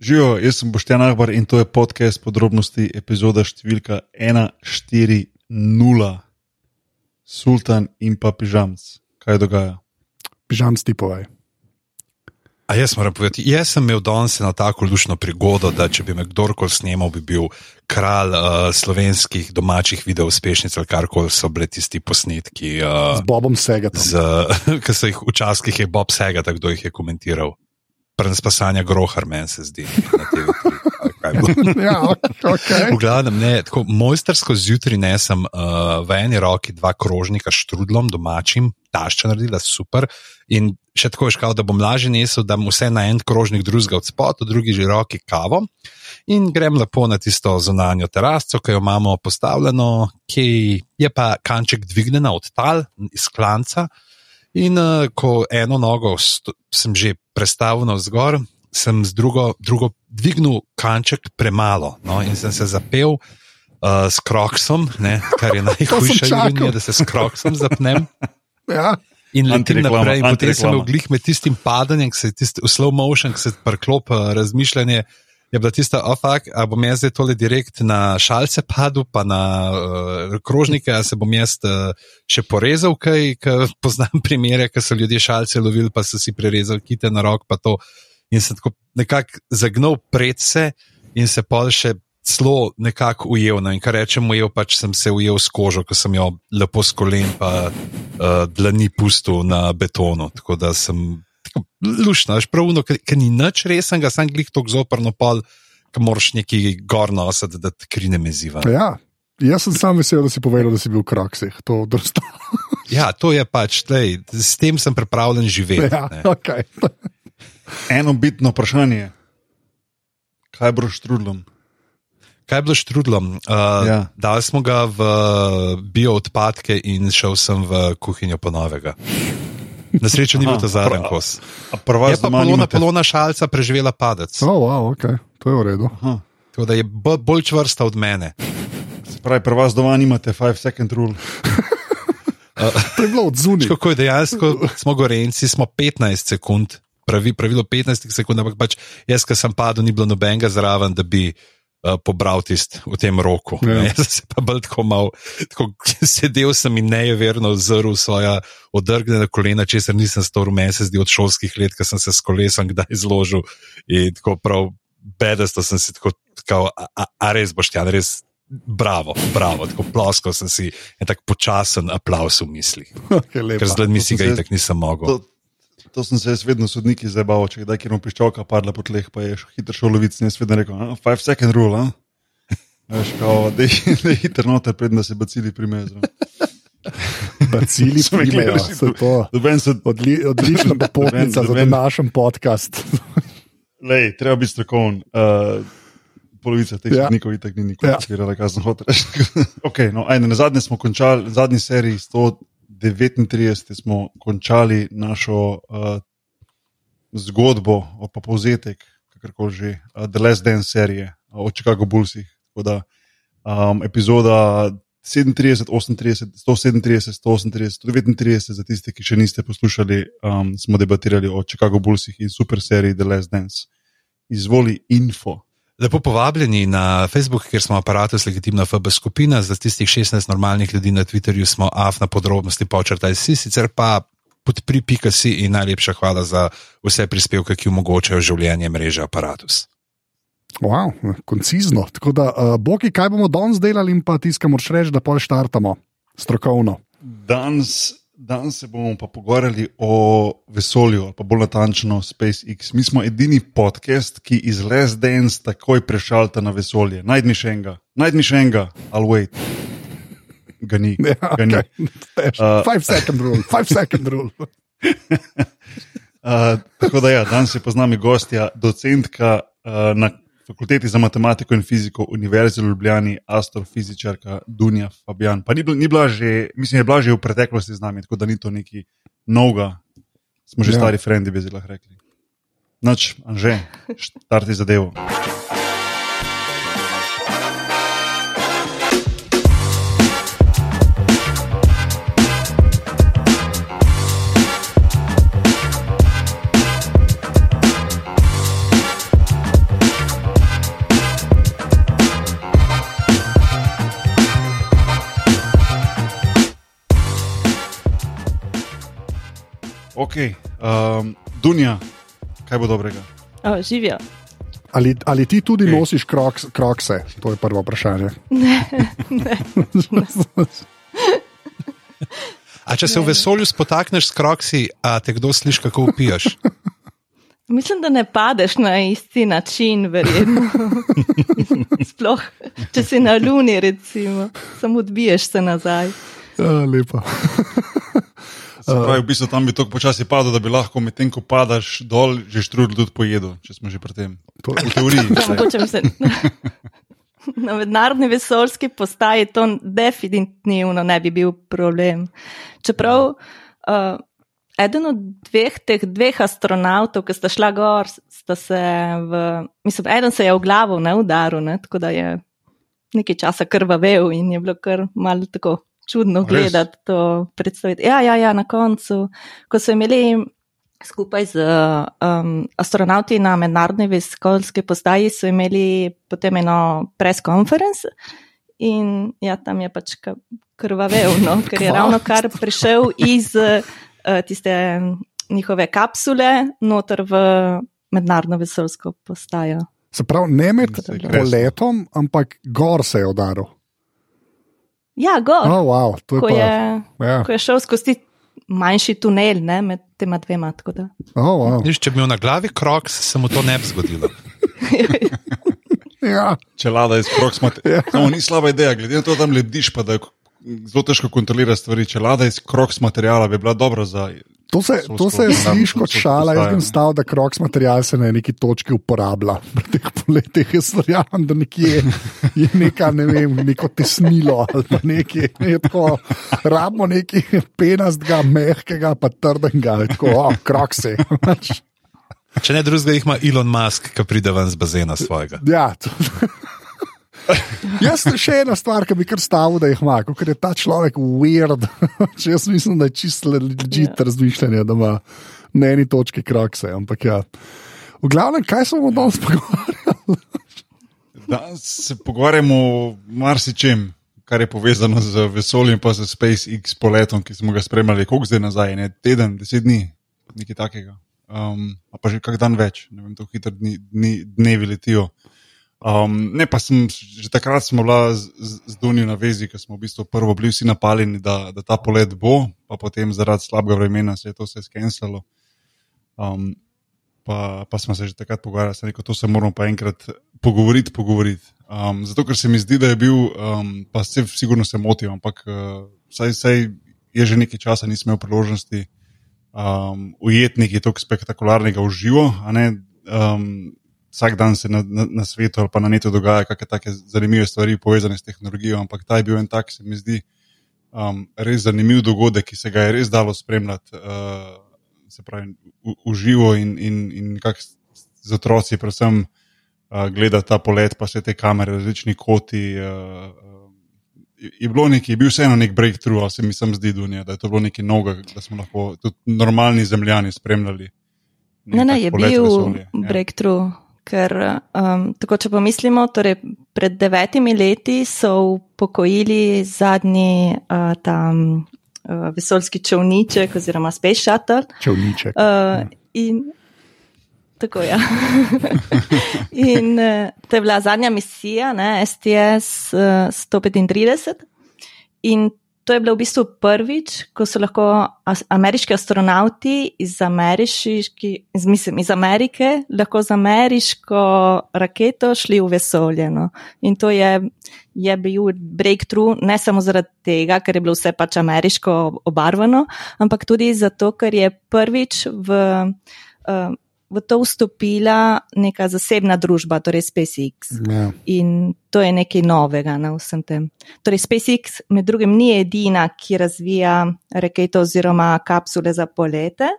Živijo, jaz sem Boštjan Ahbar in to je podcast podrobnosti, epizoda številka 140, Sultan in pa Pižamc. Kaj dogaja? Pižamc ti povej. A jaz moram povedati, jaz sem imel danes eno tako lušno prigodo, da če bi me kdorkoli snimal, bi bil kralj uh, slovenskih domačih videouspešnic ali karkoli so bili tisti posnetki. Uh, Z Bobom Segatom. Ki so jih včasih je Bob Segat, kdo jih je komentiral. Prvenspasanja grohar, meni se zdi. na TV3, ali kaj je bilo. ja, okay. V glavnem, ne, tako mojstersko zjutraj nesem uh, v eni roki dva krožnika s štrudlom, domačim, tašča naredila super. In še tako je škal, da bom lažje nesel, da mu vse na en krožnik drugega od spod, v drugi že roki kavo. In grem lepo na tisto zunanjo terasco, ki jo imamo postavljeno, ki je pa kanček dvignjena od tal iz klanca. In uh, ko eno nogo sem že prestavil navzgor, sem z drugo, drugo dvignil kanček premalo no, in sem se zapel uh, s kroksom, ne, kar je najhujše, čakal. da se s kroksom zapnem. Ja. In letim naprej, in potem sem imel glih med tistim padanjem, ki se je tisti, slow motion, ki se preklop razmišljanje. Je bila tista, ofak, a bom jaz zdaj tole direkt na šalce padel, pa na uh, krožnike, a se bom jaz uh, še porezal, kaj, ker poznam primere, ker so ljudje šalce lovili, pa so si prerezali kite na rok, pa to. In sem tako nekako zagnal pred se in se pol še celo nekako ujel. No, in kar rečem, ujel, pač sem se ujel s kožo, ko sem jo lepo s kolen, pa uh, dlani pustil na betonu. Tako da sem tako lušno, veš, pravno, ker ni nič resnega, sem glih tako zoprno pol, ki moraš neki gor nositi, da te krine meziva. ja. Jaz sem sam vesel, da si povedal, da si bil v kraksih. To drsto. Ja, to je pač, tlej, s tem sem pripravljen živeti. Ja, ne. okay. Eno bitno vprašanje. Kaj bo štrudlom? Kaj je bilo s trudlom? Uh, Ja. ja. Dali smo ga v bio odpadke in šel sem v kuhinjo ponovega. Na srečo ni bil to zadnji kos. A prva Je pa polona, polona šalca preživela padec. oh, wow, okay. To je v redu. Aha. Tako da je bo- bolj čvrsta od mene. Se pravi, pri vas doma nimate 5 second rule. To je bilo od zunaj. Kako je dejansko, smo gorenci, smo 15 sekund, pravi, pravilo 15 sekund, ampak pač jaz, ki sem padel, ni bilo nobenega zraven, da bi uh, pobral tisti v tem roku. Ja. Ja. Jaz sem se pa bolj tako mal, tako sedel sem in nejeverno zrl svoja odrgnjena kolena, česar nisem storil mesec zdi od šolskih let, ko sem se s kolesom kdaj zložil in tako prav bedasto sem si tako, tako a, a, a res boš ti, res. Bravo, bravo, tako ploskal sem si en tak počasen aplaus v mislih. Okay, lepa. Ker zdaj mi si ga se- itak nisem mogel. To, to sem se jaz vedno sodniki zabaval, če kdaj kjer piščalka padla po tleh, pa je hitro šel lovic, in jaz vedno rekel, 5 second rule, a? Veš, kao, da je hitro noter, predno se bacili primezo. Bacili Smo to. Doben se, Odli, odlična popotnica za našem podcast. lej, treba biti strokoven. Uh, polovica teh Ja. sodnikov itak ni nikoli Ja. študirala, kaj sem hotel reči. okay, no, ajde, na zadnje smo končali, zadnji seriji 139 smo končali našo uh, zgodbo, pa povzetek, kakorkoli že, uh, The Last Dance serije uh, o Chicago Bullsih. Da um, epizoda 37, 38, 137, 138, 139, za tiste, ki še niste poslušali, um, smo debatirali o Chicago Bullsih in super seriji The Last Dance. Izvoli info. Lepo povabljeni na Facebook, kjer smo aparatus legitimna FB skupina, za tistih 16 normalnih ljudi na Twitterju smo af na podrobnosti počrtaj si, sicer pa podpri.si in najlepša hvala za vse prispevke, ki omogočajo življenje mreže aparatus. Wow, koncizno. Tako da, uh, Boki, kaj bomo danes delali, in pa tiskamo moraš reči, da pol štartamo strokovno. Danes, danes se bomo pa pogovarjali o vesolju, ali pa bolj natančno SpaceX. Mi smo edini podcast, ki iz Les Dance takoj prešalta na vesolje. Najdni še enega, najdni še enega, I'll wait. Ga ni. Ja, Ga ni. okay. Uh, five second rule, five second rule. Uh, tako da, ja, danes je pa z nami gostja, docentka uh, na fakulteti za matematiko in fiziko Univerze v Ljubljani, astrofizičarka Dunja Fabijan. Pa ni, bila- ni bila že, mislim, je bila že v preteklosti z nami, tako da ni to nekaj novega. Smo že Ja. stari frendi, bi lahko rekli. Noč, že, štarti zadevo. Ok, um, Dunja, kaj bo dobrega? O, živijo. Ali, ali ti tudi Ej. nosiš kroks, krokse? To je prvo vprašanje. A če se v vesolju spotakneš s kroksi, a te kdo sliši, kako upiješ? Mislim, da ne padeš na isti način, verjetno. Sploh, če si na Luni, recimo, samo odbiješ se nazaj. Ja, lepo. Se pravi, v bistvu tam bi tako počasi padel, da bi lahko medtem, ko padaš dol, že štrudel tudi pojedel, če smo že pri tem. To, V teoriji. Ja, mogoče bi se. Na mednarodni vesoljski postaji to definitivno ne bi bil problem. Čeprav uh, eden od dveh teh dveh astronautov, ki sta šla gor, sta se v. Mislim, eden se je v glavo ne udaril, ne, tako da je nekaj časa krvavel in je bilo kar malo tako čudno gledati to predstaviti. Ja, ja, ja, na koncu, ko so imeli skupaj z um, astronauti na mednarodni vesoljski postaji, so imeli potem eno preskonferenc in ja, tam je pač ka- krvavel, no, ker je ravno kar prišel iz uh, tiste njihove kapsule noter v mednarodno vesoljsko postajo. se pravi, ne med poletom, ampak gor se je udaril. Ja, gor, Oh, wow, to je ko, pa, je, ja. ko je šel skozi manjši tunel ne, med tema dvema. tako da. oh, wow. Niš, če bi imel na glavi kroks, se mu to ne bi zgodilo. ja. Čelada iz kroksmate. Ja. Samo ni slaba ideja, glede na to, da tam lebdiš, pa da je zelo težko kontrolirati stvari. Čelada iz kroks materijala bi bila dobra za. To se, So to se sliši kot šala. Jaz sem ne. stav, da kroks material se na neki točki uporablja. Pri teh poletih jaz verjamem, da nekje je neka, ne vem, neko tesnilo ali pa nekaj. Ne, tako, rabimo nekaj penastega, mehkega, pa trdega. Tako, oh, krokse. Če ne drugega, jih ima Elon Musk, ki pride ven z bazena svojega. Ja, to. Jaz še ena stvar, ki bi kar stavil, da jih ima, ker je ta človek weird. Če jaz mislim, da je čisto ležite Ja. razmišljanje, da ima na eni točki krokse. Ampak ja. V glavnem, kaj smo danes pogovarjali? Danes se pogovarjamo o marsičem, kar je povezano z vesoljem, pa z SpaceX poletom, ki smo ga spremljali, koliko zdaj nazaj, ne teden, deset dni, nekaj takega. Um, a pa že kak dan več, ne vem, to hitro dni, dni, dnevi letijo. Um, ne, pa sem, že takrat smo bila z, z, Dunijo na vezi, ker smo v bistvu prvo bili vsi napaljeni, da, da ta polet bo, pa potem zaradi slabega vremena se je to vse skenslalo. Um, pa, pa smo se že takrat pogovarjali, da to se moramo pa enkrat pogovoriti. pogovoriti. Um, zato, ker se mi zdi, da je bil, um, pa se sigurno se motim, ampak uh, saj, saj je že nekaj časa nisem imel priložnosti um, ujeti nekaj tako spektakularnega v živo. Um, vsak dan se na, na, na svetu ali pa na netu dogaja kakšne take zanimive stvari povezane s tehnologijo, ampak ta je bil en tak, se mi zdi, um, res zanimiv dogodek, ki se ga je res dalo spremljati. Uh, se pravi, v, v živo in, in, in s- z otroci, predvsem uh, gledati ta polet, pa vse te kamere, različni koti. Uh, uh, je- bilo nekaj, je bil vseeno nek breakthrough, ali se mi zdi, Dunja, da je to bilo nekaj novega, da smo lahko tudi normalni zemljani spremljali. Ne, ne, je bil vesolje, ja. Ker um, tako, če pomislimo, torej pred devetimi leti so upokojili zadnji uh, tam uh, vesoljski čovniček oziroma Space Shuttle. Čevniček. Uh, in, tako. Ja. in uh, to je bila zadnja misija, ne, STS uh, 135. In to je bilo v bistvu prvič, ko so lahko ameriški astronauti iz, iz, mislim, iz Amerike lahko z ameriško raketo šli v vesolje. No. In to je, je bil breakthrough ne samo zaradi tega, ker je bilo vse pač ameriško obarvano, ampak tudi zato, ker je prvič v. Uh, v to vstopila neka zasebna družba, torej SpaceX. Ja. In to je nekaj novega na vsem tem. Torej, SpaceX med drugim ni edina, ki razvija rakete oziroma kapsule za polete,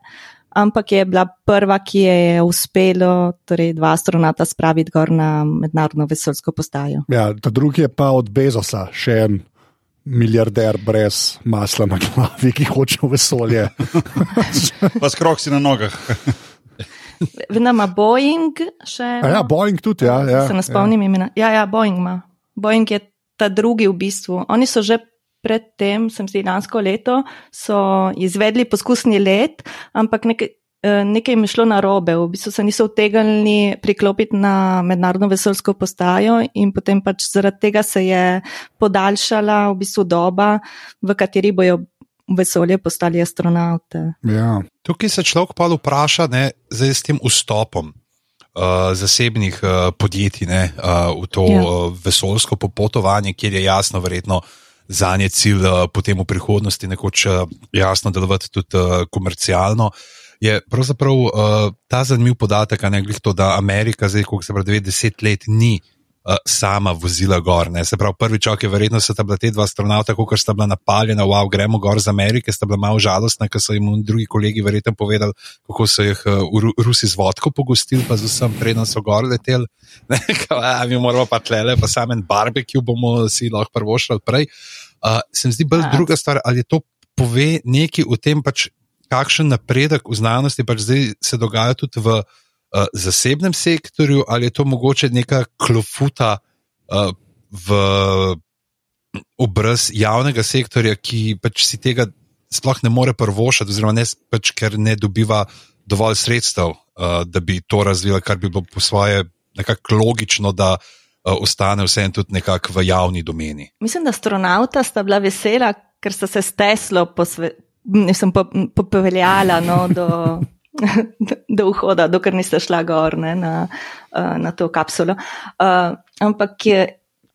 ampak je bila prva, ki je uspelo torej, dva astronauta spraviti gor na mednarodno vesoljsko postajo. Ja, ta drugi je pa od Bezosa, še en milijarder brez masla na glavi, ki hoče v vesolje. Pa skroksi na nogah. Vem, ima Boeing še. A ja, Boeing tudi, ja. ja se ne spomnim ja. imena. Ja, ja, Boeing ima. Boeing je ta drugi v bistvu. Oni so že predtem, sem zdi lansko leto, so izvedli poskusni let, ampak nekaj. Nekaj jim je šlo na robe, v bistvu se niso utegnili priklopiti na mednarodno vesoljsko postajo, in potem pač zaradi tega se je podaljšala v bistvu doba, v kateri bojo v vesolje postali astronauti. Ja. Tukaj se človek pa vpraša, ne, zdaj s tem vstopom uh, zasebnih uh, podjetij ne, uh, v to ja. uh, vesoljsko popotovanje, kjer je jasno, verjetno za nje cilj uh, potem v prihodnosti nekoč uh, jasno delovati tudi uh, komercialno. Je pravzaprav uh, ta zanimiv podatek, ne glede to, da Amerika zdaj, ko se pravi, 90 let ni uh, sama vozila gor. Ne. Se pravi, prvi čak je verjetno, sta bila te dva astronauta, kot sta bila napaljena, wow, gremo gor z Amerike, sta bila malo žalostna, ker so jim drugi kolegi verjetno povedali, kako so jih uh, Rusi z vodko pogostili, pa z vsem predem so gor leteli. Ne, kao, a, mi moramo pa tlele, pa samen barbecue bomo si lahko prvo šli prej. Uh, se mi zdi bolj druga stvar, ali to pove nekaj o tem, pač, kakšen napredek v znanosti pač zdaj se dogaja tudi v uh, zasebnem sektorju, ali je to mogoče neka klofuta uh, v obraz javnega sektorja, ki pač si tega sploh ne more prvošati, oziroma ne, pač, ker ne dobiva dovolj sredstev, uh, da bi to razvila, kar bi bilo po svoje nekako logično, da uh, ostane vse en tudi nekako v javni domeni. Mislim, da astronauta sta bila vesela, ker sta se s Teslo posvetila nisem popeljala no, do, do, vhoda, dokler niste šla gor ne, na, na to kapsulo. Uh, ampak je,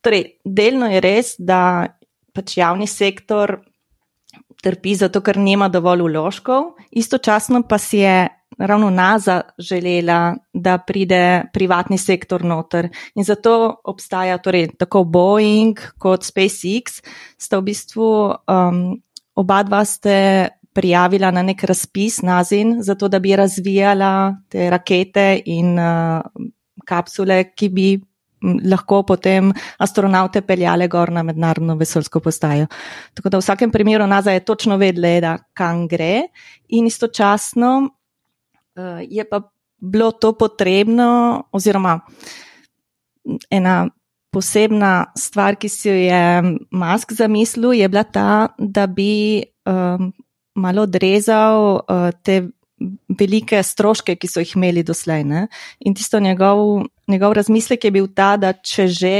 torej, delno je res, da pač javni sektor trpi zato, ker nima dovolj uložkov, istočasno pa si je. Ravno NASA želela, da pride privatni sektor noter. In zato obstaja torej, tako Boeing kot SpaceX, sta v bistvu um, oba dva ste prijavila na nek razpis nazin, zato da bi razvijala te rakete in uh, kapsule, ki bi lahko potem astronaute peljale gor na mednarodno vesoljsko postajo. Tako da v vsakem primeru NASA je točno vedela, da kam gre in istočasno uh, je pa bilo to potrebno oziroma ena posebna stvar, ki si jo je Musk zamislil, je bila ta, da bi um, malo odrezal uh, te velike stroške, ki so jih imeli doslej. Ne? In tisto njegov, njegov razmislek je bil ta, da če že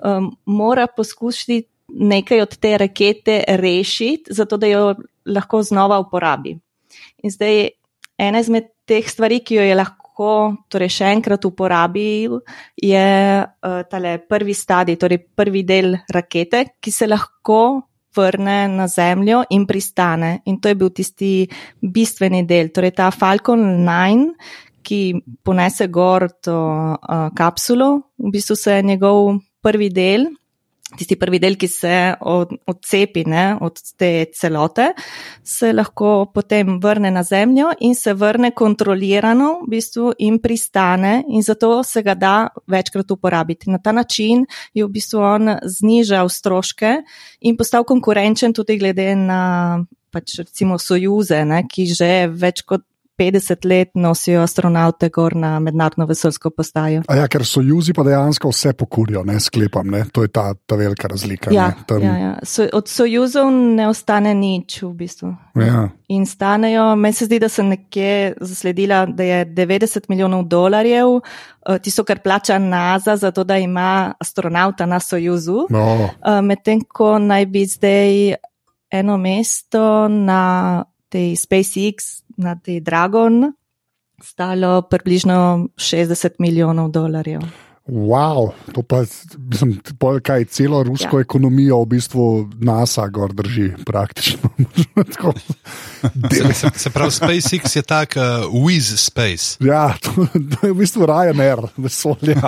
um, mora poskusiti nekaj od te rakete rešiti, zato da jo lahko znova uporabi. In zdaj ena izmed teh stvari, ki jo je lahko lahko torej še enkrat uporabil, je uh, tale prvi stadij, torej prvi del rakete, ki se lahko vrne na Zemljo in pristane. In to je bil tisti bistveni del, torej ta Falcon 9, ki ponese gor to uh, kapsulo, v bistvu se je njegov prvi del tisti prvi del, ki se od, odcepi ne, od te celote, se lahko potem vrne na zemljo in se vrne kontrolirano v bistvu in pristane in zato se ga da večkrat uporabiti. Na ta način je v bistvu on znižal stroške in postal konkurenčen tudi glede na pač recimo sojuze, ne, ki že več kot 50 let nosijo astronaute gor na mednarodno vesoljsko postajo. Ja, ker so juzi pa dejansko vse pokurijo, ne sklepam, ne? to je ta, ta velika razlika. Ja, Tam... ja, ja. So, od sojuzov ne ostane nič v bistvu. Ja. In stanejo, meni se zdi, da sem nekje zasledila, da je 90 milijonov dolarjev, eh, tisto, kar plača NASA, zato da ima astronauta na sojuzu. No. Eh, medtem ko naj bi zdaj eno mesto na tej SpaceX na tej Dragon stalo približno 60 milijonov dolarjev. Wow, to pa mislim, kaj celo rusko ja. ekonomijo v bistvu NASA gor drži praktično. se, se, pravi, SpaceX je tak uh, Wiz Space. Ja, to, to je v bistvu Ryanair, vesolje.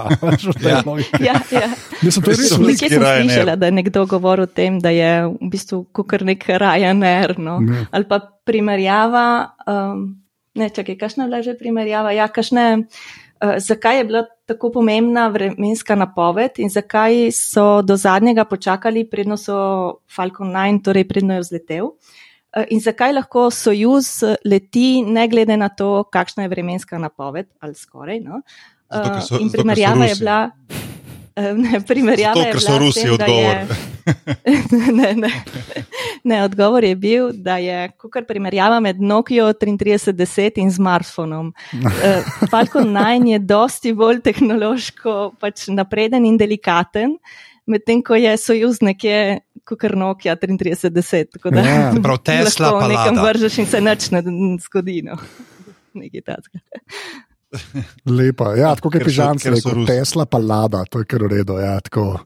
ja, ja. ja. Mislim, to je res nekaj, kar sem slišala, da je nekdo govoril o tem, da je v bistvu kukar nek Ryanair. No? Ali pa primerjava, um, ne čakaj, kakšna je bila že primerjava, ja, kakšne. Uh, zakaj je bila tako pomembna vremenska napoved in zakaj so do zadnjega počakali, predno so Falcon 9, torej predno je vzletel. Uh, in zakaj lahko Sojuz leti, ne glede na to, kakšna je vremenska napoved, ali skoraj. No? Uh, zato, so, in primerjava je bila. Ne, primerjava zato, je bila. Ker so Rusi odgovor. ne, ne. ne, odgovor je bil, da je kar primerjava med Nokia 3310 in smartphonom. Uh, Falcon 9 je dosti bolj tehnološko pač napreden in delikaten, medtem ko je Sojuz nekje kot Nokia 3310. Tako da Ja. Se pravi, Tesla lahko nekam vržeš in se nič ne zgodi. No. Nekaj takega. Lepa. Ja, tako kot je so rekel, Rusi. Tesla pa lada, to je kar v redu. Ja, tako.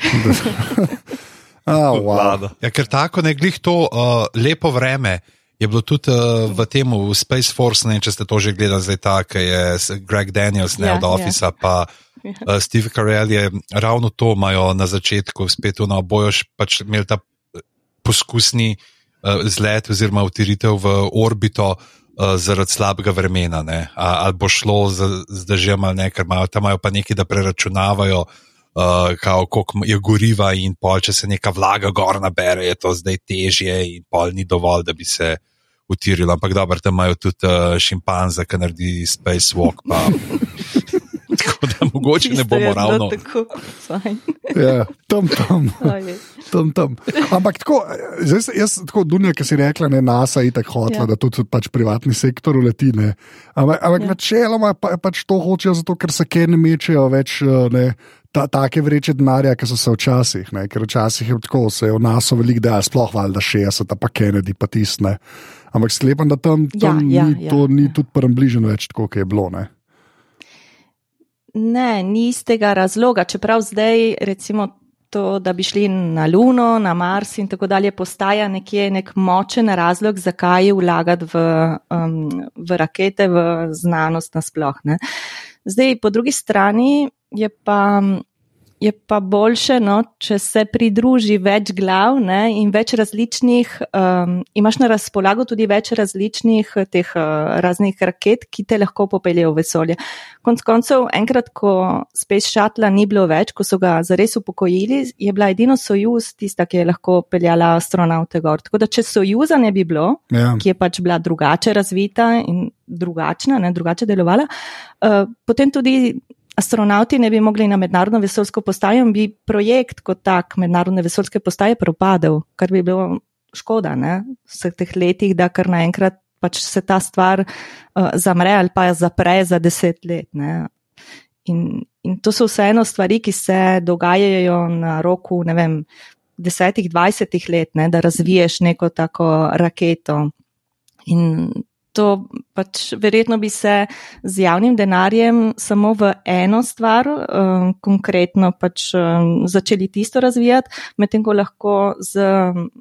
A, wow. Ja, ker tako ne glih to uh, lepo vreme. Je bilo tudi uh, v tem, v Space Force, ne če ste to že gledali, zdaj ta, ki je Greg Daniels, ne Ja, od ja. Office, pa uh, Steve Carell je ravno to imajo na začetku, spet na bojoš, pač imeli ta eh, poskusni uh, zlet oziroma utiritev v orbito uh, zaradi slabega vremena. ne. A, ali bo šlo z, z dežjem ali ne, ker imajo tam imajo pa nekaj, da preračunavajo. Uh, kao, koliko je goriva, in pol, če se neka vlaga gor nabere, je to zdaj težje, in pol ni dovolj, da bi se utirilo. Ampak dobro, tam imajo tudi uh, šimpanze, ki naredi spacewalk. Pa... Tako da mogoče ne bomo ravno. Tako. Ja, tam, tam. Tam, tam. Ampak tako, zdaj, jaz, tako Dunja, ki si rekla, ne NASA je tako hotla, Ja. ja. da tudi pač privatni sektor uleti. Ne. Ampak, ampak Ja. ja. načeloma pa, pač to hočejo, zato ker se kje ne mečejo več. eh, Ne, Ta, take vreče denarja, ki so se včasih, ne, ker včasih je tako, se je v nas veliko dejal, sploh valjda 60, pa Kennedy, pa tisne. Ampak sklepam, da tam, Ja, tam ja, ni, ja, to ni ja. tudi približno več tako, kot je bilo. Ne. Ne, ni istega razloga. Čeprav zdaj, recimo, to, da bi šli na Luno, na Mars in tako dalje, postaja nekje nek močen razlog, zakaj vlagati v, um, v rakete, v znanost nasploh. Ne. Zdaj, po drugi strani je pa. Je pa boljše, no, če se pridruži več glav ne, in več različnih, um, imaš na razpolago tudi več različnih eh, teh uh, raznih raket, ki te lahko popeljejo v vesolje. Konec koncev, enkrat, ko Space Shuttle ni bilo več, ko so ga zares upokojili, je bila edino Sojuz tista, ki je lahko peljala astronaute gor. Tako da, če Sojuza ne bi bilo, Ja. ki je pač bila drugače razvita in drugačna, ne, drugače delovala, uh, potem tudi astronauti ne bi mogli na mednarodno vesoljsko postajo in bi projekt kot tak mednarodne vesoljske postaje propadel, kar bi bilo škoda ne, v teh letih, da kar naenkrat pač se ta stvar uh, zamre ali pa zapre za deset let. Ne. In, in to so vseeno stvari, ki se dogajajo na roku, ne vem, desetih, dvajsetih let, ne, da razviješ neko tako raketo. In to pač verjetno bi se z javnim denarjem samo v eno stvar, um, konkretno pač um, začeli tisto razvijati, medtem ko lahko z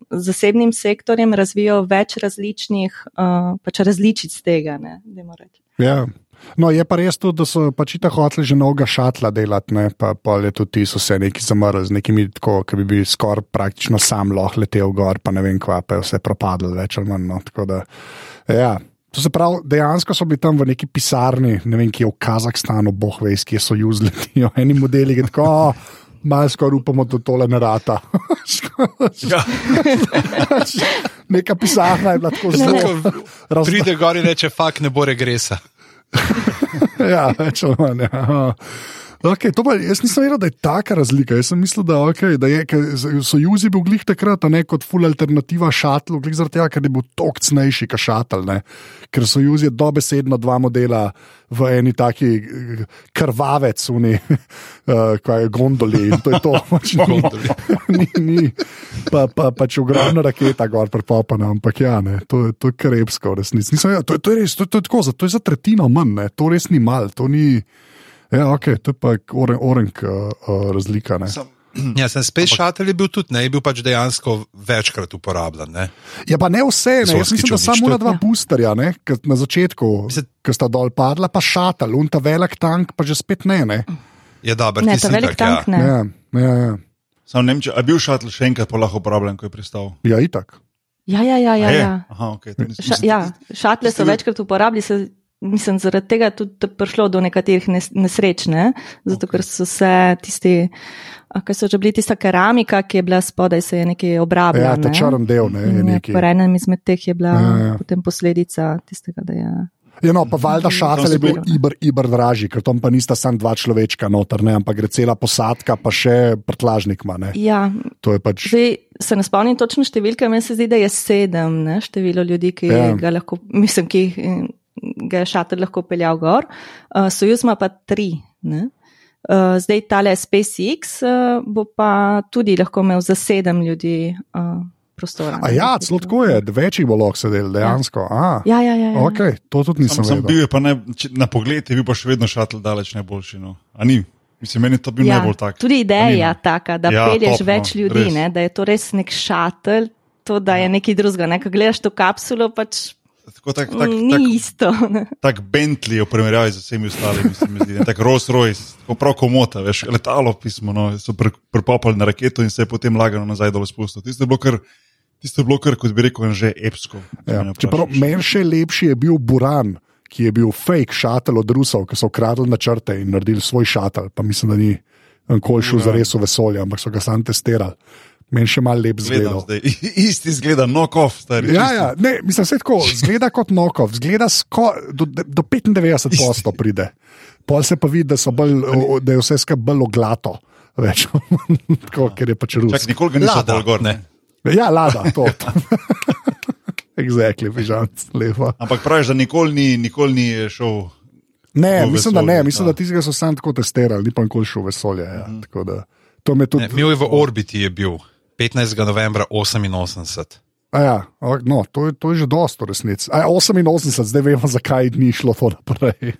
zasebnim sektorjem razvijajo več različnih uh, pač različic tega. Ne. Ja. No, je pa res tudi, da so pač tako hoteli že mnoga šatla delati, ne? pa, pa je tudi ti so se neki zamrli z nekimi, tako, ki bi bil skoraj praktično sam lahko letel gor, pa ne vem kva, pa je vse propadlo več ali manj. No? Tako Da, ja. To se pravi, dejansko so bili tam v neki pisarni, ne vem, ki je v Kazahstanu, boh veš, kje so juz letijo, eni modeli, ki tako. "O, Malo skoraj upamo, da tole ne rata. Ja, Neka pisarna je bila tako zelo razdeljena. pride gor in reče: Fak, ne bo regresa. ja, več ali manj. Ja. Okay, to pa, jaz nisem vedel, da je taka razlika. Jaz sem mislil, da, okay, da je Sojuz bil glih takrat a ne kot full alternativa šatlu, glih zaradi tega, ker je bil tok cenejši kot šatl. Ne? Ker Sojuz je dobesedno dva modela v eni taki eh, krvavec, uni, uh, kaj je gondoli in to je to. Pač ni, ni, ni, pa, pa, pač ogromna raketa gor prepopana, ampak ja, ne, to, to je krepsko, resnici. Vedel, To, to je res, to, to je tako, to je za tretjino manj, ne? to res ni mal, to ni. Ja, ok, to je pa oren, orenk uh, uh, razlika. Ne? Sam, Ja, sem Space Shuttle je bil tudi, ne, je bil pač dejansko večkrat uporabljen. Ne. Ja, pa ne vse, ne. jaz mislim, da samo je- dva Ja. boosterja, ne, ke na začetku, ki sta dol padla, pa šatal, un ta velik tank, pa že spet ne. ne. Je dober, Ne, ta velik ja. tank ne. Ja, ja, ja. sam ne vem, če a je bil šatl še enkrat lahko uporabljen, ko je pristal. ja itak. Ja, ja, ja. ja, ja. Aha, okay, to nisem- Ša, mislim, ja, šatle so večkrat uporabljali, se, mislim, zaradi tega tudi prišlo do nekaterih nes, nesreč, ne? zato ker so se tisti, kaj so že bili tista keramika, ki je bila spodaj, se je nekaj obrabljala. Ja, ta črn del ne, je neki. Po enem izmed teh je bila Ja, ja, potem posledica tistega, da je. Ja, no, pa valjda šatel je bil iber, iber dražji, ker tam pa nista samo dva človečka noter, ne, ampak gre cela posadka, pa še prtlažnik ima. ne. Ja, To je pač. zdaj se ne spomnim točno številke, meni se zdi, da je sedem ne, število ljudi, ki Ja. ga lahko, mislim, ki ga je šatelj lahko peljal gor. Uh, Sojuz ima pa tri. Ne. Uh, zdaj tale SpaceX uh, bo pa tudi lahko imel za sedem ljudi uh, prostora. A ja, celo tako je, večji bo lahko sedel, dejansko. A, Ja, ja, ja. ja. okay, to tudi nisem Sam, sam bil je pa ne, če- na pogled je bil pa še vedno šatl daleč najboljši. No. A ni? Mislim, meni je to bil Ja, najbolj tak. tudi ideja no? taka, da Ja, ja, pelješ top, no, več ljudi, res. ne, da je to res nek šatelj, to da je nekaj drugega. Ne? Ko gledaš to kapsulo, pač Tako tak, tak, tak, ni tak, isto. Ne? tak Bentley v primerjavi z vsemi ostalimi, se mi zdi. ne, Tak Rolls Royce, tako prav komota, veš, letalo pismo, no, so pripopali na raketo in se je potem lagano nazaj dol spustil. Tisto je bilo kar, tisto je bilo kar, kot bi rekel, že epsko. če Ja. Čeprav meni še lepši je bil Buran, ki je bil fake šatel od Rusov, ki so ukradli načrte in naredili svoj šatel. Pa mislim, da ni nikoli šel za res v vesolje, ampak so ga sam testirali. Meni še malo lep zdaj, isti zgleda, knock-off, stari. Ja, ja, ne, mislim, vse tako, zgleda kot nokov, zgleda sko, do, do 95 posto pride. Pol se pa vidi, da, so bolj, da je vse skupaj bolj oglato. Več, tako, ker je pač rus. Čak, nikoli ga niso Lada, dal gor. ne. Ja, lada, to. Exactly, pižam, lepo. Ampak praviš, da nikoli ni, nikoli ni šel. Ne, v mislim, da ne, vesolje, mislim, ja. da tistega so sam tako testirali, ni pa nikoli šel v vesolje. Ja. Mm -hmm. To me tudi. Ne, bil je v orbiti, je bil 15. novembra 88. A Ja, no, to, je, to je že dosto resnic. A ja, 88, zdaj vemo, zakaj ni šlo to naprej.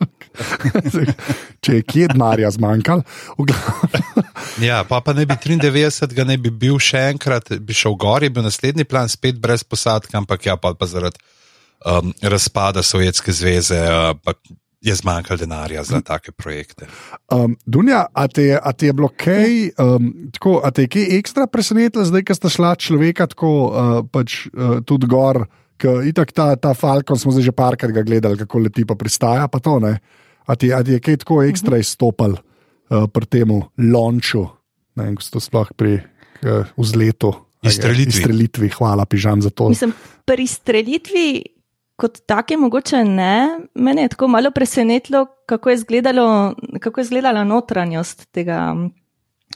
Če je kje denarja zmanjkalo. Ja, pa, pa ne bi 93, ga ne bi bil še enkrat, bi šel gor, je bil naslednji plan, spet brez posadka, ampak ja, pa, pa zaradi um, razpada Sovjetske zveze uh, pa je zmanjkalo denarja za take projekte. Um, Dunja, a te, a ti je bilo kaj, um, tako, a te je kaj ekstra presenetilo, zdaj, ko sta šla človeka tako uh, pač, uh, tudi gor, ker itak ta, ta Falcon smo zdaj že parkrat gledali, kako leti pa pristaja, pa to ne. A ti, a ti je kaj tako ekstra izstopal uh, pri tem launchu, ne vem, ko so to sploh pri uh, vzletu. Izstrelitvi. Izstrelitvi, hvala, pižam za to. Mislim, pri strelitvi kot take mogoče ne. Mene je tako malo presenetilo, kako je, izgledalo, kako je izgledala notranjost tega.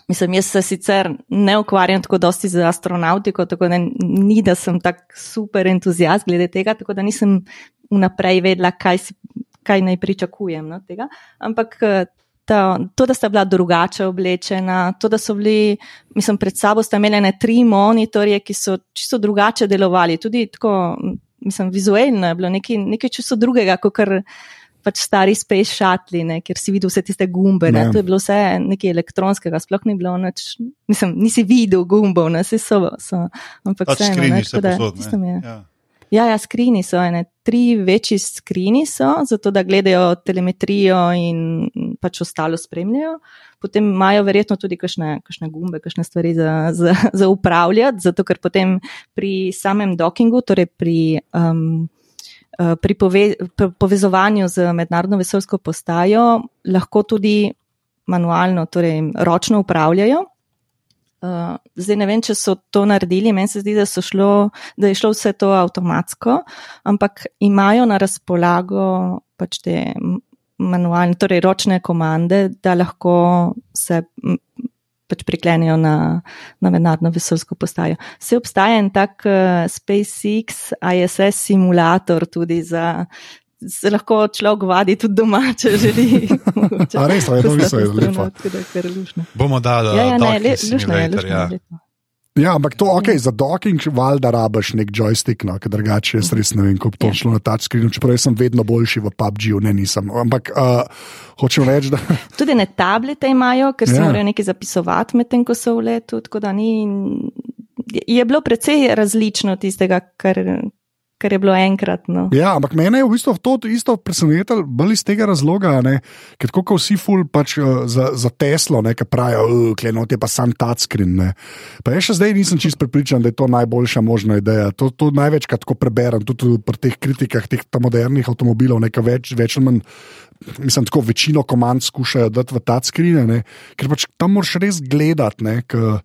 Mislim, jaz se sicer ne ukvarjam tako dosti z astronautiko, tako da ni, da sem tak super entuzijast glede tega, tako da nisem vnaprej vedela, kaj, si, kaj naj pričakujem no, tega. Ampak eh, ta, to, da sta bila drugače oblečena, to, da so bili, mislim, pred sabo sta imeli ne tri monitorje, ki so čisto drugače delovali, tudi tako, mislim, vizualno je bilo nekaj, nekaj čisto drugega, kot kar pač stari space shuttle, ne, kjer si videl vse tiste gumbe. Ne. Ne. To je bilo vse nekaj elektronskega, sploh ni bilo nič, mislim, nisi videl gumbov, ne, vse so, so, ampak Pač vseeno, skrini ne, se tako da posod. je- Ja. Ja, ja, skrini so ene, tri večji skrini so, zato da gledajo telemetrijo in pač ostalo spremljajo. Potem imajo verjetno tudi kakšne, kakšne gumbe, kakšne stvari za, za, za upravljati, zato ker potem pri samem dockingu, torej pri, um, eh, pri pove, p- povezovanju z mednarodno vesoljsko postajo, lahko tudi manualno, torej ročno upravljajo. Uh, zdaj ne vem, če so to naredili, meni se zdi, da, šlo, da je šlo vse to avtomatsko, ampak imajo na razpolago pač te manualne, torej ročne komande, da lahko se pač priklenejo na, na mednarodno vesoljsko postajo. Se obstaja en tak uh, SpaceX ISS simulator tudi za. Se lahko človek vadi tudi doma, če želi. A res, a je to lepo. Da je lušno. Bomo dali Ja, ja, ne, docking le, lušno je, lušno ja. je. lepo. Ja, ampak to, ok, za docking valjda rabiš nek joystick, no, ker drugače jaz res ne vem, kako bi to Ja. šlo na touchscreenu, čeprav sem vedno boljši v PUBG-ju, ne nisem. Ampak uh, hočem reči, da Tudi ne tablete imajo, ker se ja. morajo nekaj zapisovati, medtem ko so v letu. Tako da ni. Je bilo precej različno tistega, kar, kar je bilo enkrat. No. Ja, ampak mene je v bistvu to isto presenetilo, bolj iz tega razloga, ne, ker tako kot vsi ful pač uh, za, za Teslo, ki pravijo, klenot je pa sam touchscreen. Ne. Pa jaz še zdaj nisem čist prepričan, da je to najboljša možna ideja. To, to največkrat tako preberem, tudi pri teh kritikah teh modernih avtomobilov, nekaj več, več ali manj. Mislim, tako večino komand skušajo dati v touchscreen, ker pač tam moraš res gledati, ne, k,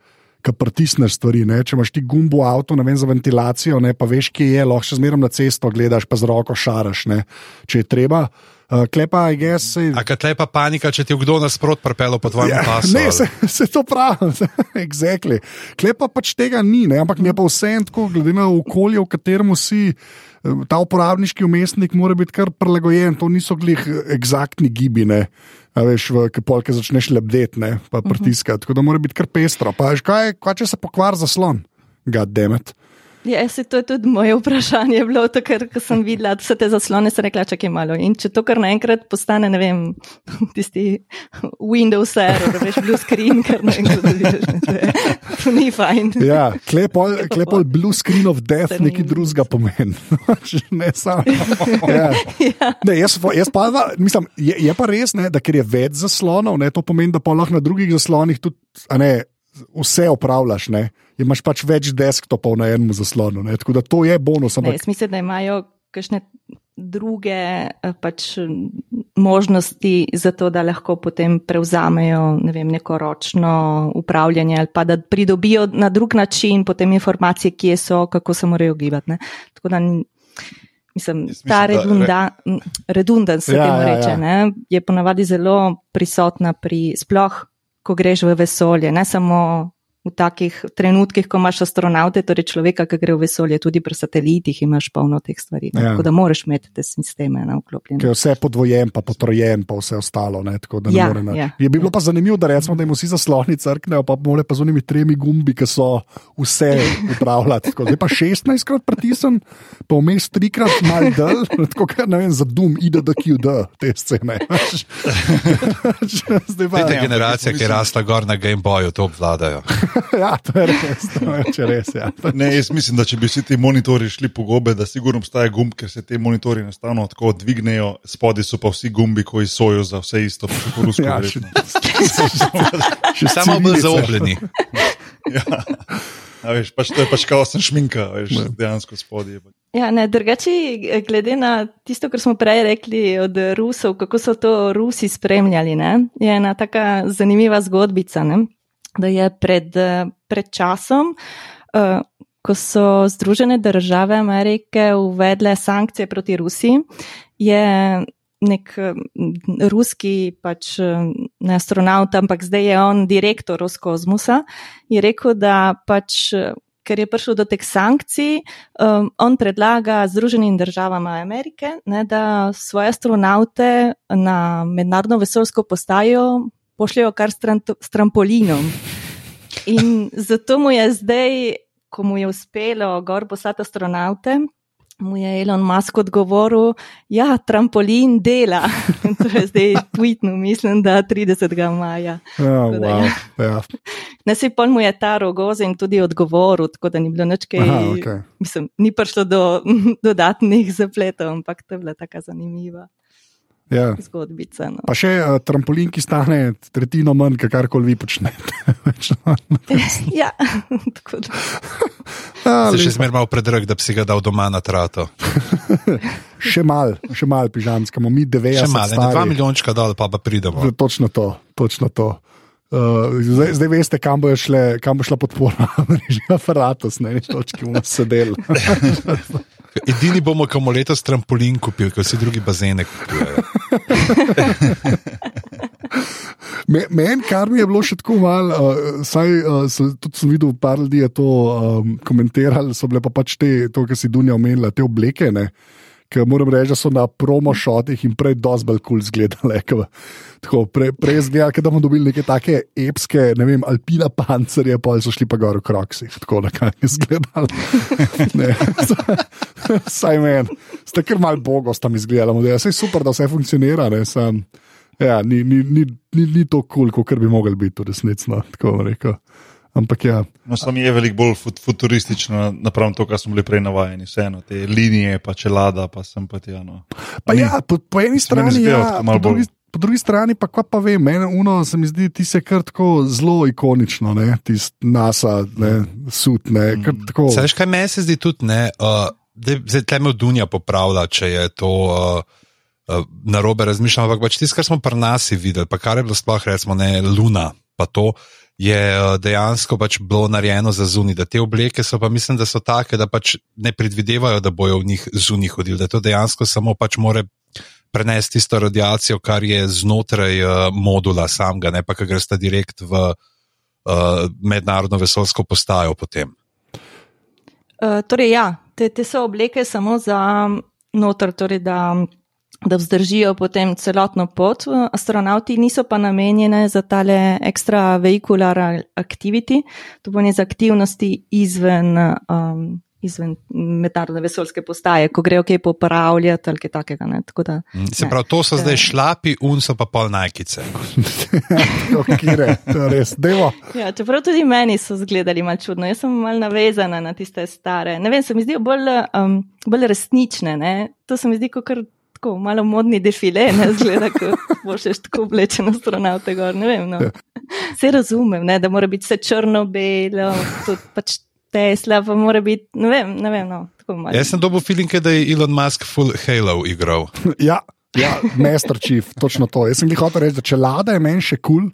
ki pritisneš stvari. Ne? Če imaš ti gumbo v avtu, ne vem za ventilacijo, ne? pa veš, kje je, lahko še zmeraj na cesto gledaš, pa z roko šaraš, ne? če je treba. Uh, klepa, I guess. A kaj pa panika, če ti kdo nasprot propelo po tvojem Ja, pasu? ne, se, se to pravi, exactly. Klepa pač tega ni, ne? ampak mi je pa vse en tako, glede na okolje, v katerem si. eh, Ta uporabniški umestnik mora biti kar prilagojen, to niso glih eksaktni gibine. A veš, v polke začneš lebdeti, ne, pa pritiskati. Tako da mora biti kar pestro. Pa veš, kaj, kaj če se pokvar zaslon? Gademet. Ja, se to je tudi moje vprašanje bilo, takrat, ko sem videla vse te zaslone, sem rekla, čakaj malo. In če to kar naenkrat postane, ne vem, tisti Windows error, veš, blue screen, kar naenkrat vidiš, to, je, to ni fajn. Ja, klepol, klepol blue screen of death nekaj drugega pomeni. ne, samo. Ja. Ne, jaz, jaz pa, mislim, je, je pa res, ne, da ker je več zaslonov, ne, to pomeni, da pa lahko na drugih zaslonih tudi a ne, vse opravljaš. Ne. Imaš pač več desktopov na enem zaslonu. Ne, tako da to je bonus. Ne, Ampak, jaz mislim, da imajo kakšne druge eh, pač, možnosti za to, da lahko potem prevzamejo ne vem, neko ročno upravljanje ali pa da pridobijo na drug način potem informacije, kje so, kako se morajo gibati. Ne. Tako da Mislim, ta mislim, re- redunda, m, redundans, se Ja, ja, reče, ja. ne, je ponavadi zelo prisotna pri sploh, ko greš v vesolje, ne samo v takih trenutkih, ko imaš astronaute, torej človeka, ki gre v vesolje, tudi pri satelitih imaš polno teh stvari. Ja. Ja. Tako da moraš imeti te sisteme na ker vklopljene. je vse podvojen, pa potrojen, pa vse ostalo. Ne, tako da ne Ja, more na- ja. Je bi bilo pa zanimivo, da rečemo, da jim vsi zasloni crknejo, pa more pa z unimi tremi gumbi, ki so vse upravljati. Tako, zdaj pa 16 krat pritisnem, pa vmes trikrat mal del, tako kar ne vem, za dum, IDDQD, te scene. Zdaj pa, Te Ja, generacije, ampak ki je rasla gor na Game Boyu, to obvladajo. ja, to je res, to je res. Ja. Ne, jaz mislim, da če bi vsi ti monitorji šli po gobe, da sigurno obstaja gumb, ker se ti monitorji enostavno tako dvignejo, spodaj so pa vsi gumbi, ko sojo za vse isto, še po rusko. Ja, Ja, še- še... Samo bolj zaobljeni. A veš, pač, to je pač kao sem šminka, veš, dejansko spodaj. je pač- Ja, ne, drugače, eh, glede na tisto, kar smo prej rekli od Rusov, kako so to Rusi spremljali, ne, je ena taka zanimiva zgodbica, ne, da je pred, eh, pred časom, uh, ko so Združene države Amerike uvedle sankcije proti Rusiji, je nek eh, ruski pač ne astronaut, ampak zdaj je on direktor Roskosmosa, je rekel, da pač. Ker je prišlo do teh sankcij, um, on predlaga Združenim državam Amerike, ne, da svoje astronaute na mednarodno vesoljsko postajo pošljajo kar s tran- s trampolinom. In zato mu je zdaj, ko mu je uspelo gor poslati astronaute, mu je Elon Musk odgovoril, ja, trampolin dela. In to je zdaj tweetno, mislim, da 30. maja. Ja, Tako da wow, ja. ja. Na se pol mu je ta rogozen tudi odgovoril, tako da ni bilo nič kaj. Aha, okej. Mislim, ni prišlo do dodatnih zapletov, ampak to je bila tako zanimiva Ja. zgodbica. No. Pa še uh, trampolin, ki stane tretjino manj, kot karkoli vi počnete. Ja, tako da. Se še lepo. zmeraj malo predrg, da bi si ga dal doma na trato. še mal, še mal pižamskamo, mi 90 Še malo, ne stari. dva milijončka dol, pa pa pridemo. Točno to, točno to. Uh, zdaj, zdaj veste, kam bo, šle, kam bo šla podpora, reži aparatus, na eni točki bomo sedeli. Edini bomo, ko bomo letos trampolin kupili, ker vsi drugi bazene kupujejo. Me- Meni, kar mi je bilo še tako malo, uh, saj uh, so, tudi sem videl, par ljudi je to um, komentirali, so bile pa pač te, to, kar si Dunja omenila, te obleke. Ne? Ker moram reči, da so na promo šotih in prej dosti bolj kul cool izgledale. ke- Tako, prej prej zgleda, kot da bomo dobili neke take epske, ne vem, alpina pancerje, pa so šli pa gor v kroksih, tako da kaj je izgledalo. Ne, Saj meni, ste kar mal bogos tam izgledali, da je super, da vse funkcionira. Sam, ja, ni, ni, ni, ni, ni to kul, cool, kot bi mogli biti, v resnici. No, tako rekel. Ampak ja, No, sam je veliko bolj fut, futuristično napram to, kar smo bili prej navajeni. Vseeno, te linije, pa čelada, pa sem pa ti. No. Pa ja, po, po eni strani, ja, tako po, malo bolj- drugi, po drugi strani pa, kva pa vem, meni uno se mi zdi, ti se kar tako zelo ikonično, ne, tisti NASA, ne, sud, ne, kar tako. Saj kaj meni se zdi tudi, ne, uh, da zdaj tle me Dunja popravlja, če je to uh, uh, narobe razmišljam, ampak pač tisto, kar smo pri nas videli, pa kar je bilo sploh, recimo, ne, Luna. pa to je uh, dejansko pač bilo narejeno za zunaj. Da te obleke so pa mislim, da so take, da pač ne predvidevajo, da bojo v njih zunaj hodili, da to dejansko samo pač more prenesti tisto radiacijo, kar je znotraj uh, modula samega, ne pa, ki greš direkt v uh, mednarodno vesoljsko postajo potem. Uh, torej, ja, te, te so obleke samo za noter, torej da, da vzdržijo potem celotno pot. Astronauti niso pa namenjene za tale extravehicular activity, to pomeni za aktivnosti izven. Um, izven mednarodne vesoljske postaje, ko grejo kaj popravljati ali kaj takega. Da, mm, Se pravi, to so zdaj šlapi, un so pa pol najkice. Kire, to je res, devo. Ja, čeprav tudi meni so izgledali malo čudno, jaz sem malo navezana na tiste stare. Ne vem, se mi zdijo bolj, um, bolj resnične. Ne? To se mi zdi kot tako malo modni defile, ne zgleda, kot boš še tako oblečen astronaute gor. Ne vem, no. Vse razumem, ne? da mora biti vse črno-belo, pač Tesla, pa mora biti, ne vem, ne vem. No, Jaz sem dobil feeling, da je Elon Musk full Halo igral. ja, ja Master Chief, točno to. Jaz sem jih hotel reči, da če lada je meni še kul, cool,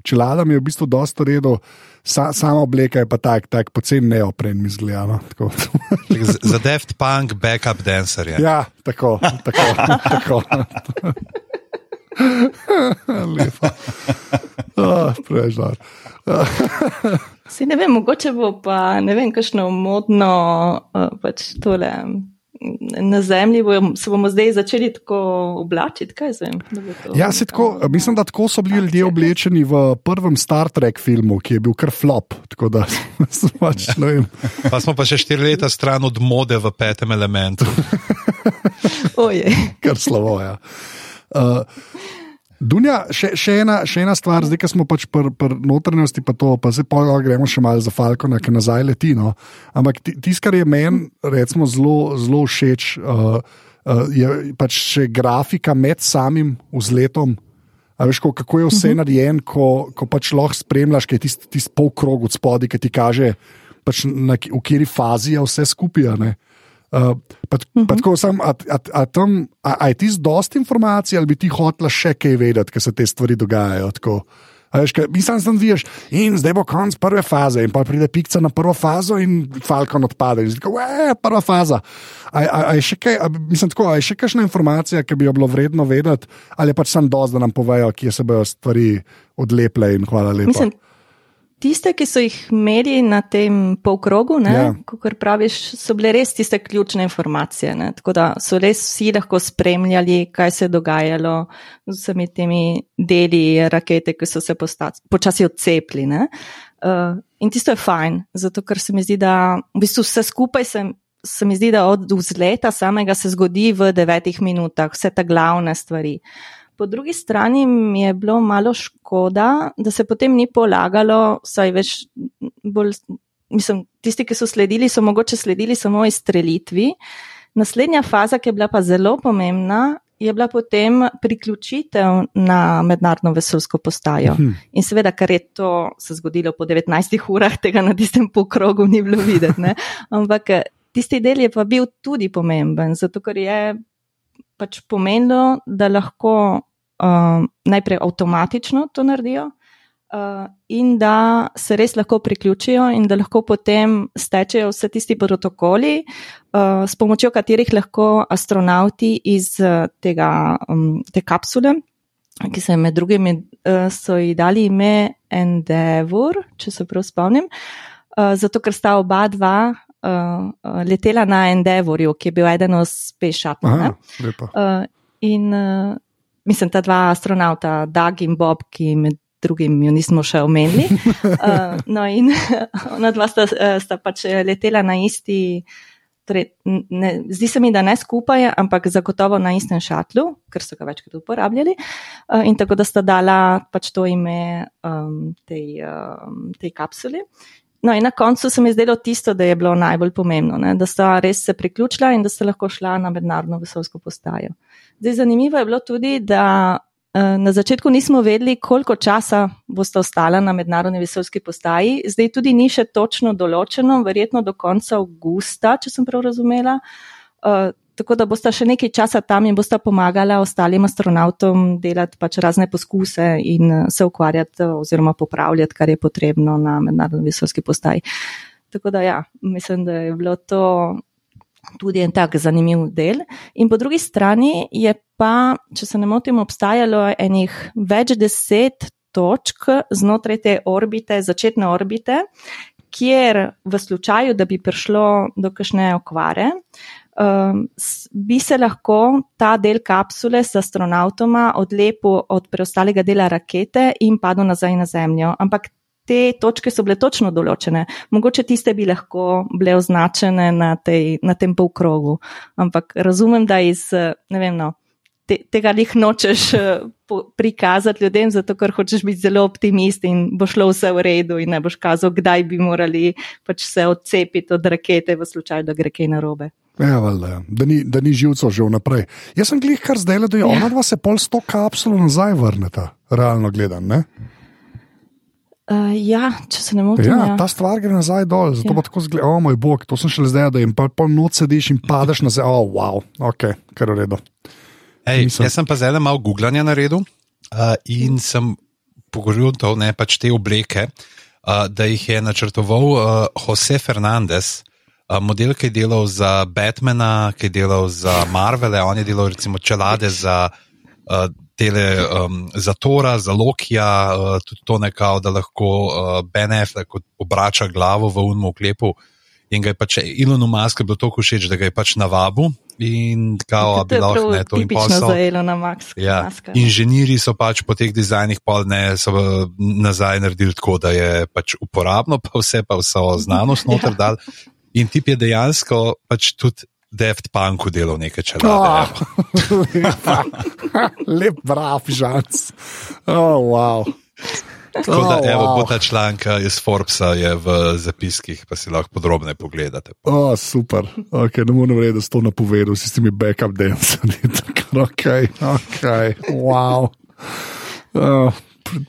če lada mi je v bistvu dosto redo, sa, sama obleka je pa tak, tak pocen neopren, mi zgleda. No, Za Deft Punk, backup dancer. Je. Ja, tako, tako. tako. Lepo. Oh, Prežar. Si ne vem, mogoče bo pa ne vem, kakšno modno uh, pač tole. Na zemlji bo, se bomo zdaj začeli tako oblačiti. Vem, ja, tako, mislim, da tako so bili ljudje oblečeni v prvem Star Trek filmu, ki je bil kar flop. Da, pač, pa smo pa še štiri leta stran od mode v petem elementu. Oje. Kar slovo. Ja. Uh, Dunja, še, še, ena, še ena stvar, zdaj, ki smo pač pri pr notranjosti, pa to, pa zdaj pa gremo še malo za Falkona, ki nazaj leti. No. Ampak tisto, kar je meni, recimo, zelo, zelo všeč, uh, uh, je pač še grafika med samim vzletom. Veš, ko, kako je vse uh mhm. -huh. narejen, ko, ko pač lahko spremljaš, kaj je tisti tist pol krog od spodaj, ki ti kaže, pač na, v kateri fazi je vse skupaj. Uh, pa, uh -huh. pa tako sem, a, a, a, tam, a, a je ti z dosti informacij, ali bi ti hotela še kaj vedeti, ker se te stvari dogajajo? Tako? Veš, kaj, mislim, da vidiš, in zdaj bo konc prve faze, in pa pride pikca na prvo fazo, in Falcon odpade. In tako, je prva faza. A, a, a je še kaj, a, mislim, tako, a je še kakšna informacija, ki bi jo bilo vredno vedeti, ali pač sem dosti, da nam povejo, kje se bodo stvari odlepile in hvala lepa. Mislim, Tiste, ki so jih imeli na tem polkrogu, ja. kot praviš, so bile res tiste ključne informacije. Ne? Tako da so res vsi lahko spremljali, kaj se je dogajalo z vsemi temi deli rakete, ki so se počasi odcepili. Uh, in tisto je fajn, zato ker se mi zdi, da v bistvu vse skupaj se, se mi zdi, da od vzleta samega se zgodi v devetih minutah, vse te glavne stvari. Uh, Po drugi strani mi je bilo malo škoda, da se potem ni polagalo, saj več bolj, mislim, tisti, ki so sledili, so mogoče sledili samo izstrelitvi. Naslednja faza, ki je bila pa zelo pomembna, je bila potem priključitev na mednarodno vesoljsko postajo. Hmm. In seveda, kar je to se zgodilo po 19 urah, tega na tistem pokrogu ni bilo videti. Ne? Ampak tisti del je pa bil tudi pomemben, zato ker je pač pomenilo, da lahko uh, najprej avtomatično to naredijo, uh, in da se res lahko priključijo, in da lahko potem stečejo vse tisti protokoli, uh, s pomočjo katerih lahko astronauti iz tega, um, te kapsule, ki se med drugim uh, so ji dali ime Endeavour, če se prav spomnim, uh, zato ker sta oba dva. Uh, letela na Endeavorju, ki je bil eden od spešatov. Uh, in uh, mislim, ta dva astronauta, Doug in Bob, ki med drugim jo nismo še omenili. Uh, no, in ona dva sta, eh, sta pač letela na isti. Torej, ne, zdi se mi, da ne skupaj, ampak zagotovo na istem šatlu, ker so ga večkrat uporabljali. Uh, in tako da sta dala pač to ime um, tej, um, tej kapsuli. No, in na koncu se mi je zdelo tisto, da je bilo najbolj pomembno, ne? da sta res se priključila in da sta lahko šla na mednarodno vesoljsko postajo. Zdaj, zanimivo je bilo tudi, da uh, na začetku nismo vedeli, koliko časa boste ostala na mednarodni vesoljski postaji. Zdaj tudi ni še točno določeno, verjetno do konca avgusta, če sem prav razumela. Uh, tako da bosta še nekaj časa tam in bosta pomagala ostalim astronautom delati pač razne poskuse in eh, se ukvarjati oziroma popravljati, kar je potrebno na mednarodni vesoljski postaji. Tako da ja, mislim, da je bilo to tudi en tak zanimiv del. In po drugi strani je pa, če se ne motim, obstajalo enih več deset točk znotraj te orbite, začetne orbite, kjer v slučaju, da bi prišlo do kakšne okvare, um, bi se lahko ta del kapsule s astronautoma odlepil od preostalega dela rakete in padel nazaj na Zemljo. Ampak te točke so bile točno določene. Mogoče tiste bi lahko bile označene na, tej, na tem polkrogu. Ampak razumem, da iz, vem, no, te, tega jih nočeš eh, prikazati ljudem, zato ker hočeš biti zelo optimist in bo šlo vse v redu in ne boš kazal, kdaj bi morali pač se odcepiti od rakete v slučaju, da gre kaj narobe. Ja, valjda, ja. da, ni, da ni živcev že vnaprej. Jaz sem glih kar zdaj, da je ja. ona dva se pol sto kapsul nazaj vrneta, realno gledano. Uh, ja, če se ne motim. Ja, ja. Ta stvar gre nazaj dol, zato ja. bo tako zgledal, oh, moj bog, to sem šele zdaj, da jim pa pol noč sediš in padeš nazaj. Oh, wow, ok, kar je redo. Ej, jaz sem pa zdaj malo googlanja naredil uh, in sem pogoril to, ne pač te obleke, uh, da jih je načrtoval uh, Jose Fernandez. Model, ki je delal za Batmana, ki je delal za Marvele, on je delal recimo čelade za uh, tele, um, za Tora, za Lokija, uh, tudi to nekako, da lahko uh, BNF obrača glavo v unmu oklepu. In ga je pač Ilonu Masku bilo tako všeč, da ga je pač navabil. In kao, bi lahko ne to in posel. Ja, inženirji so pač po teh dizajnih pol ne so nazaj naredili tako, da je pač uporabno, pa vse pa vso znanost noter ja. dal. In tip je dejansko pač tudi Deft Punku delal nekaj čelade. Oh, lep, brav, žanc. Oh, wow. Tako da, oh, evo, wow. ta članka iz Forbesa je v zapiskih, pa si lahko podrobneje pogledate. Oh, super, okay, ne morem reči, da si to napovedal, si ti mi backup dance. ok, ok, wow. Oh,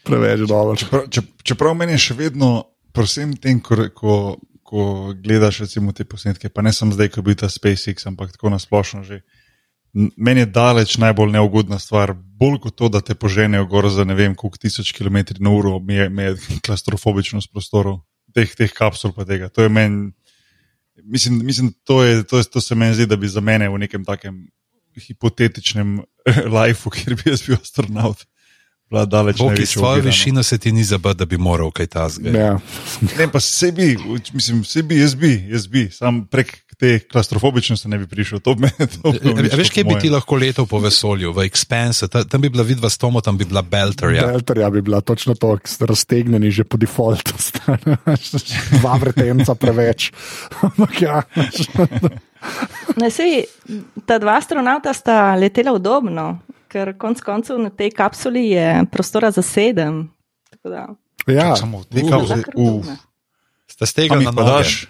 preveč dobro. Čeprav, čeprav meni je še vedno, prosim, tem, ko, ko ko gledaš recimo, te posnetke, pa ne samo zdaj, ko je bil ta SpaceX, ampak tako nasplošno že. Meni je daleč najbolj neugodna stvar, bolj kot to, da te poženejo gor za ne vem, koliko tisoč km na uro, mi je, mi je klastrofobičnost prostorov, teh, teh kapsul pa tega. To je meni, mislim, mislim to, je, to, je, to se meni zdi, da bi za mene v nekem takem hipotetičnem lifeu, kjer bi jaz bil astronaut bila daleč od tega. Svojo višino se ti ni zabavati, da bi moral kaj ta zgolj. Ja. Ne, pa se bi, mislim, se bi, jaz bi, jaz bi, sam prek te klastrofobičnosti ne bi prišel. To me, to me veš, kje bi ti lahko letel po vesolju, v Expense, ta, tam bi bila vidva s Tomo, tam bi bila Belter. Ja. Belter ja, bi bila točno to, raztegnjeni že po defaultu, dva vretenca preveč. ja. Ne, sej, ta dva astronauta sta letela udobno, ker konec koncev na tej kapsuli je prostora za sedem. Ja, samo nekaj uf. Ste z tega na daš,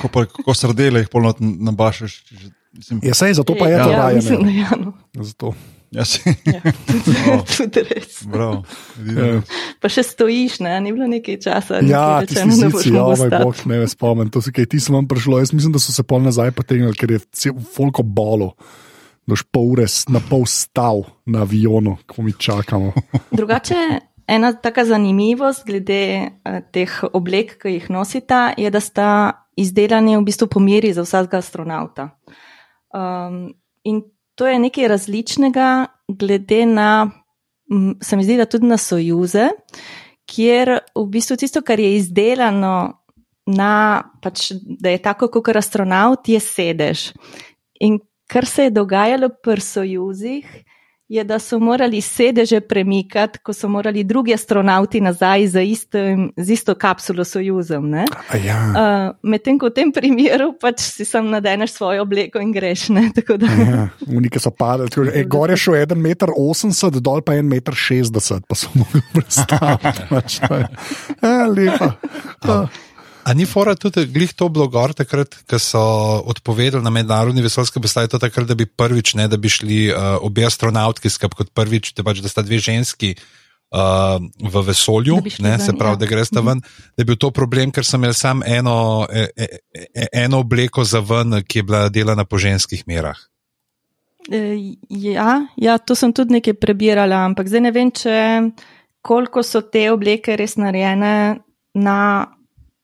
ko, pa, ko srdele jih polno nabašaš. Ja, sej, zato pa je ja, to ja, rajeno. Ja, no. Zato. Ja. Ja, tudi res. Bravo. Ja. Pa še stojiš, ne? ni bilo nekaj časa. Ja, nekaj ti rečeno, si da si, ja, moj bog, ne spomnim. To se kaj ti sem vam prišlo. Jaz mislim, da so se pol nazaj potegnili, ker je folko bolo. Doš pol ure na pol stav na avionu, ko mi čakamo. Drugače, ena taka zanimivost glede eh, teh oblek, ki jih nosita, je, da sta izdelani v bistvu po meri za vsakega astronauta. Um, in to je nekaj različnega, glede na, se mi zdi, da tudi na Sojuze, kjer v bistvu tisto, kar je izdelano, na, pač, da je tako kot astronaut, je sedež. In kar se je dogajalo pri Sojuzih, je, da so morali sedeže premikati, ko so morali drugi astronauti nazaj za istim, z isto kapsulo. A Ja. Uh, Medtem ko v tem primeru pač si sam nadeneš svojo obleko in greš. Ne? Da, Ja, Unike so padali. tako, E, gor je šel 1,80 m, dol pa 1,60 m, pa so mogli predstaviti. pač. Ja, lepa. Ja. A ni fora tudi glih to bilo gor, takrat, ko so odpovedali na mednarodni vesoljski postaji, to takrat, da bi prvič, ne, da bi šli uh, obe astronautki skupaj kot prvič, da, pač, da sta dve ženski. Uh, v vesolju, ne, ven, se pravi, ja. da greš ta ven, da je bil to problem, ker sem imel sam eno, e, e, e, eno obleko za ven, ki je bila delana po ženskih merah. Eh, Ja, ja, to sem tudi nekaj prebirala, ampak zdaj ne vem, če koliko so te obleke res narejene na,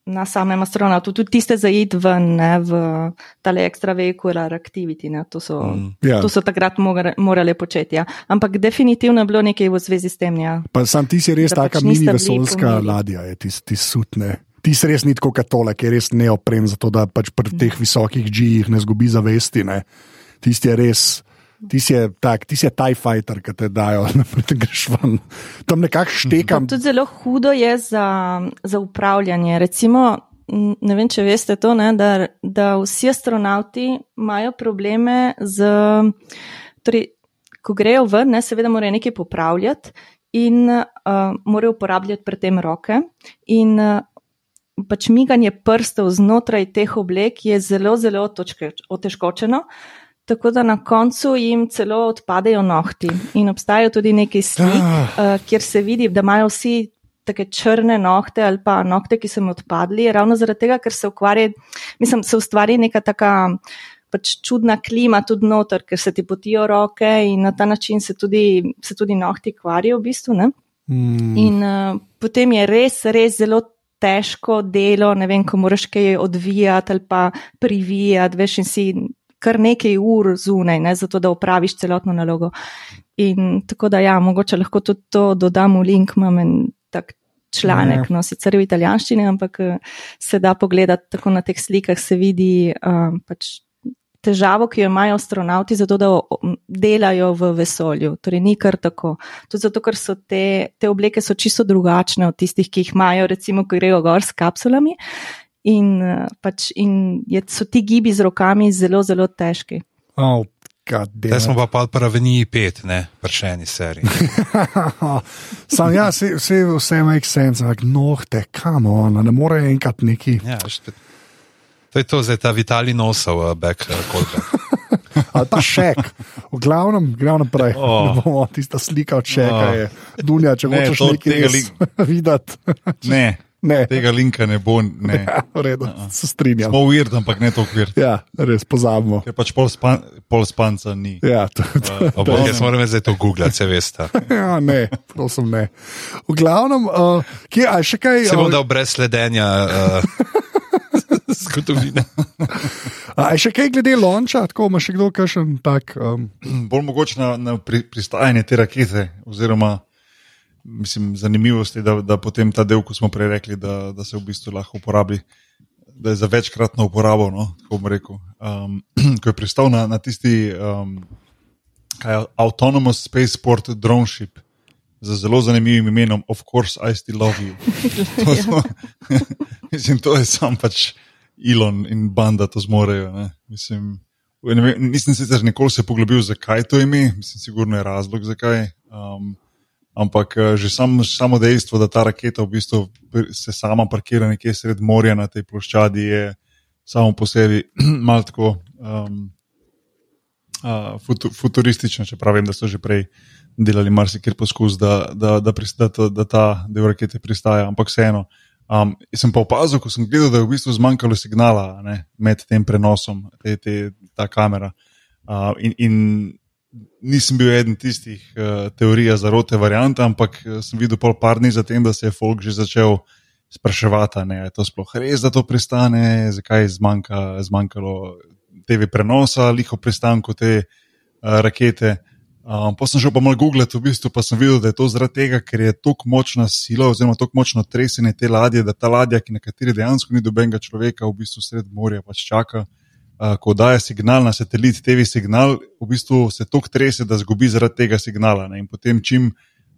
na samem astronautu. Tudi tiste za id ven, ne, v tale extravehicular activity. Ne, to, so, Mm. Ja. to so takrat morali početi. Ja. Ampak definitivno je bilo nekaj v zvezi s tem. Ja. Pa sam ti si res Da taka pač mini vesoljska ladja, je ti, ti sutne. Ti si res ni tako katolek, je res neopren, zato da pač pri teh visokih G-jih ne zgubi zavesti. Ne. Tisti je res. Ti si je tak, ti si je TIE fighter, ki te dajo, da greš ven. Tam nekako štekam. Tudi zelo hudo je za, za upravljanje. Recimo, ne vem, če veste to, ne, da, da vsi astronauti imajo probleme z. Torej, ko grejo ven, ne, seveda morajo nekaj popravljati in uh, morajo uporabljati pri tem roke. In uh, pač miganje prstov znotraj teh oblek je zelo, zelo otežkočeno. Tako da na koncu jim celo odpadejo nohti. In obstajajo tudi neki slik, Ah. uh, kjer se vidi, da imajo vsi take črne nohte ali pa nohte, ki so jim odpadli, ravno zaradi tega, ker se ukvarja, mislim, se ustvari neka taka pač čudna klima tudi noter, ker se ti potijo roke in na ta način se tudi, se tudi nohti kvarijo v bistvu. Ne? Mm, In uh, potem je res, res zelo težko delo, ne vem, ko moraš kaj odvijati ali pa privijati, veš, in si kar nekaj ur zunaj, ne, zato da opraviš celotno nalogo. In tako da, ja, mogoče lahko tudi to dodam v link, imam en tak članek, no, sicer v italijanščini, ampak eh, se da pogledati tako na teh slikah, se vidi um, pač. Težavo, ki jo imajo astronauti, zato da delajo v vesolju. Torej, ni kar tako. Tudi zato, ker so te, te obleke so čisto drugačne od tistih, ki jih imajo, recimo, ko grejo gor s kapsulami. In, eh, pač, in je, so ti gibi z rokami zelo, zelo težki. oh, Zdaj it. smo pa pa pri Aveniji 5, ne, pri še eni seriji. Sam, ja, vse, vse, vse makes sense, ampak nohte, kam on, ne more enkrat neki. Ja, veš, to- to je to, zdaj ta Vitali nosov, uh, back uh, callback. Ali pa šek. V glavnem, gremo naprej. Oh. Bomo, tista slika od šeka Oh. je. Dunja, če Ne, hočeš to- nekaj res videti. Ne, Ne, tega linka ne bo. Ne. v redu, se strinjam. Smo uvird, ampak ne toliko uvird. Ja, res pozabimo. Ker pač pol, span, pol spanca ni. Ja, to, to, Obo, jaz moram zdaj to googlati, se veste. ja, ne, prosim, ne. V glavnem, uh, kje, a še kaj? Se bom uh, dal brez sledenja uh, zgodovine. A je še kaj glede lonča, tako ima še kdo kakšen tak. Um, Bolj mogoče na, na pri, pristajanje te rakete, oziroma mislim, zanimivosti, da, da potem ta del, ko smo prej rekli, da, da se v bistvu lahko uporabi, da je za večkratno uporabo. No, tako bom rekel. Um, ko je pristal na, na tisti um, kaj, Autonomous Spaceport Drone Ship. Z zelo zanimivim imenom, Of course, I still love you. To, so, mislim, to je sam pač Elon in banda to zmorejo. Ne. Mislim, ne vem, nisem sicer nikoli se poglobil, zakaj to ime, mislim, sigurno je razlog, zakaj. Um, ampak eh, že sam, samo dejstvo, da ta raketa v bistvu se sama parkira nekje sred morja na tej ploščadi, je samo po sebi malo tako um, uh, futu, futuristično, čeprav vem, da so že prej delali marsikaj poskus, da, da, da, da, ta- da ta del rakete pristaja, ampak vseeno. Um, sem pa opazil, ko sem gledal, da je v bistvu zmanjkalo signala ne, med tem prenosom, te, te, ta kamera. Uh, in, in nisem bil eden tistih uh, teorij zarote variant, ampak eh, sem videl pol par dni zatem, da se je folk že začel spraševati, ali je to sploh res, da to pristane, zakaj je zmanjka, zmanjkalo TV prenosa, liho pristanku te uh, rakete. Um, pa sem šel pa malo googlati, v bistvu pa sem videl, da je to zaradi tega, ker je tako močna sila, oziroma tako močno tresenje te ladje, da ta ladja, ki na kateri dejansko ni dobenega človeka, v bistvu sred morja pač čaka. Uh, ko daje signal na satelit, TV signal, v bistvu se tako trese, da zgubi zaradi tega signala. Ne? In potem, čim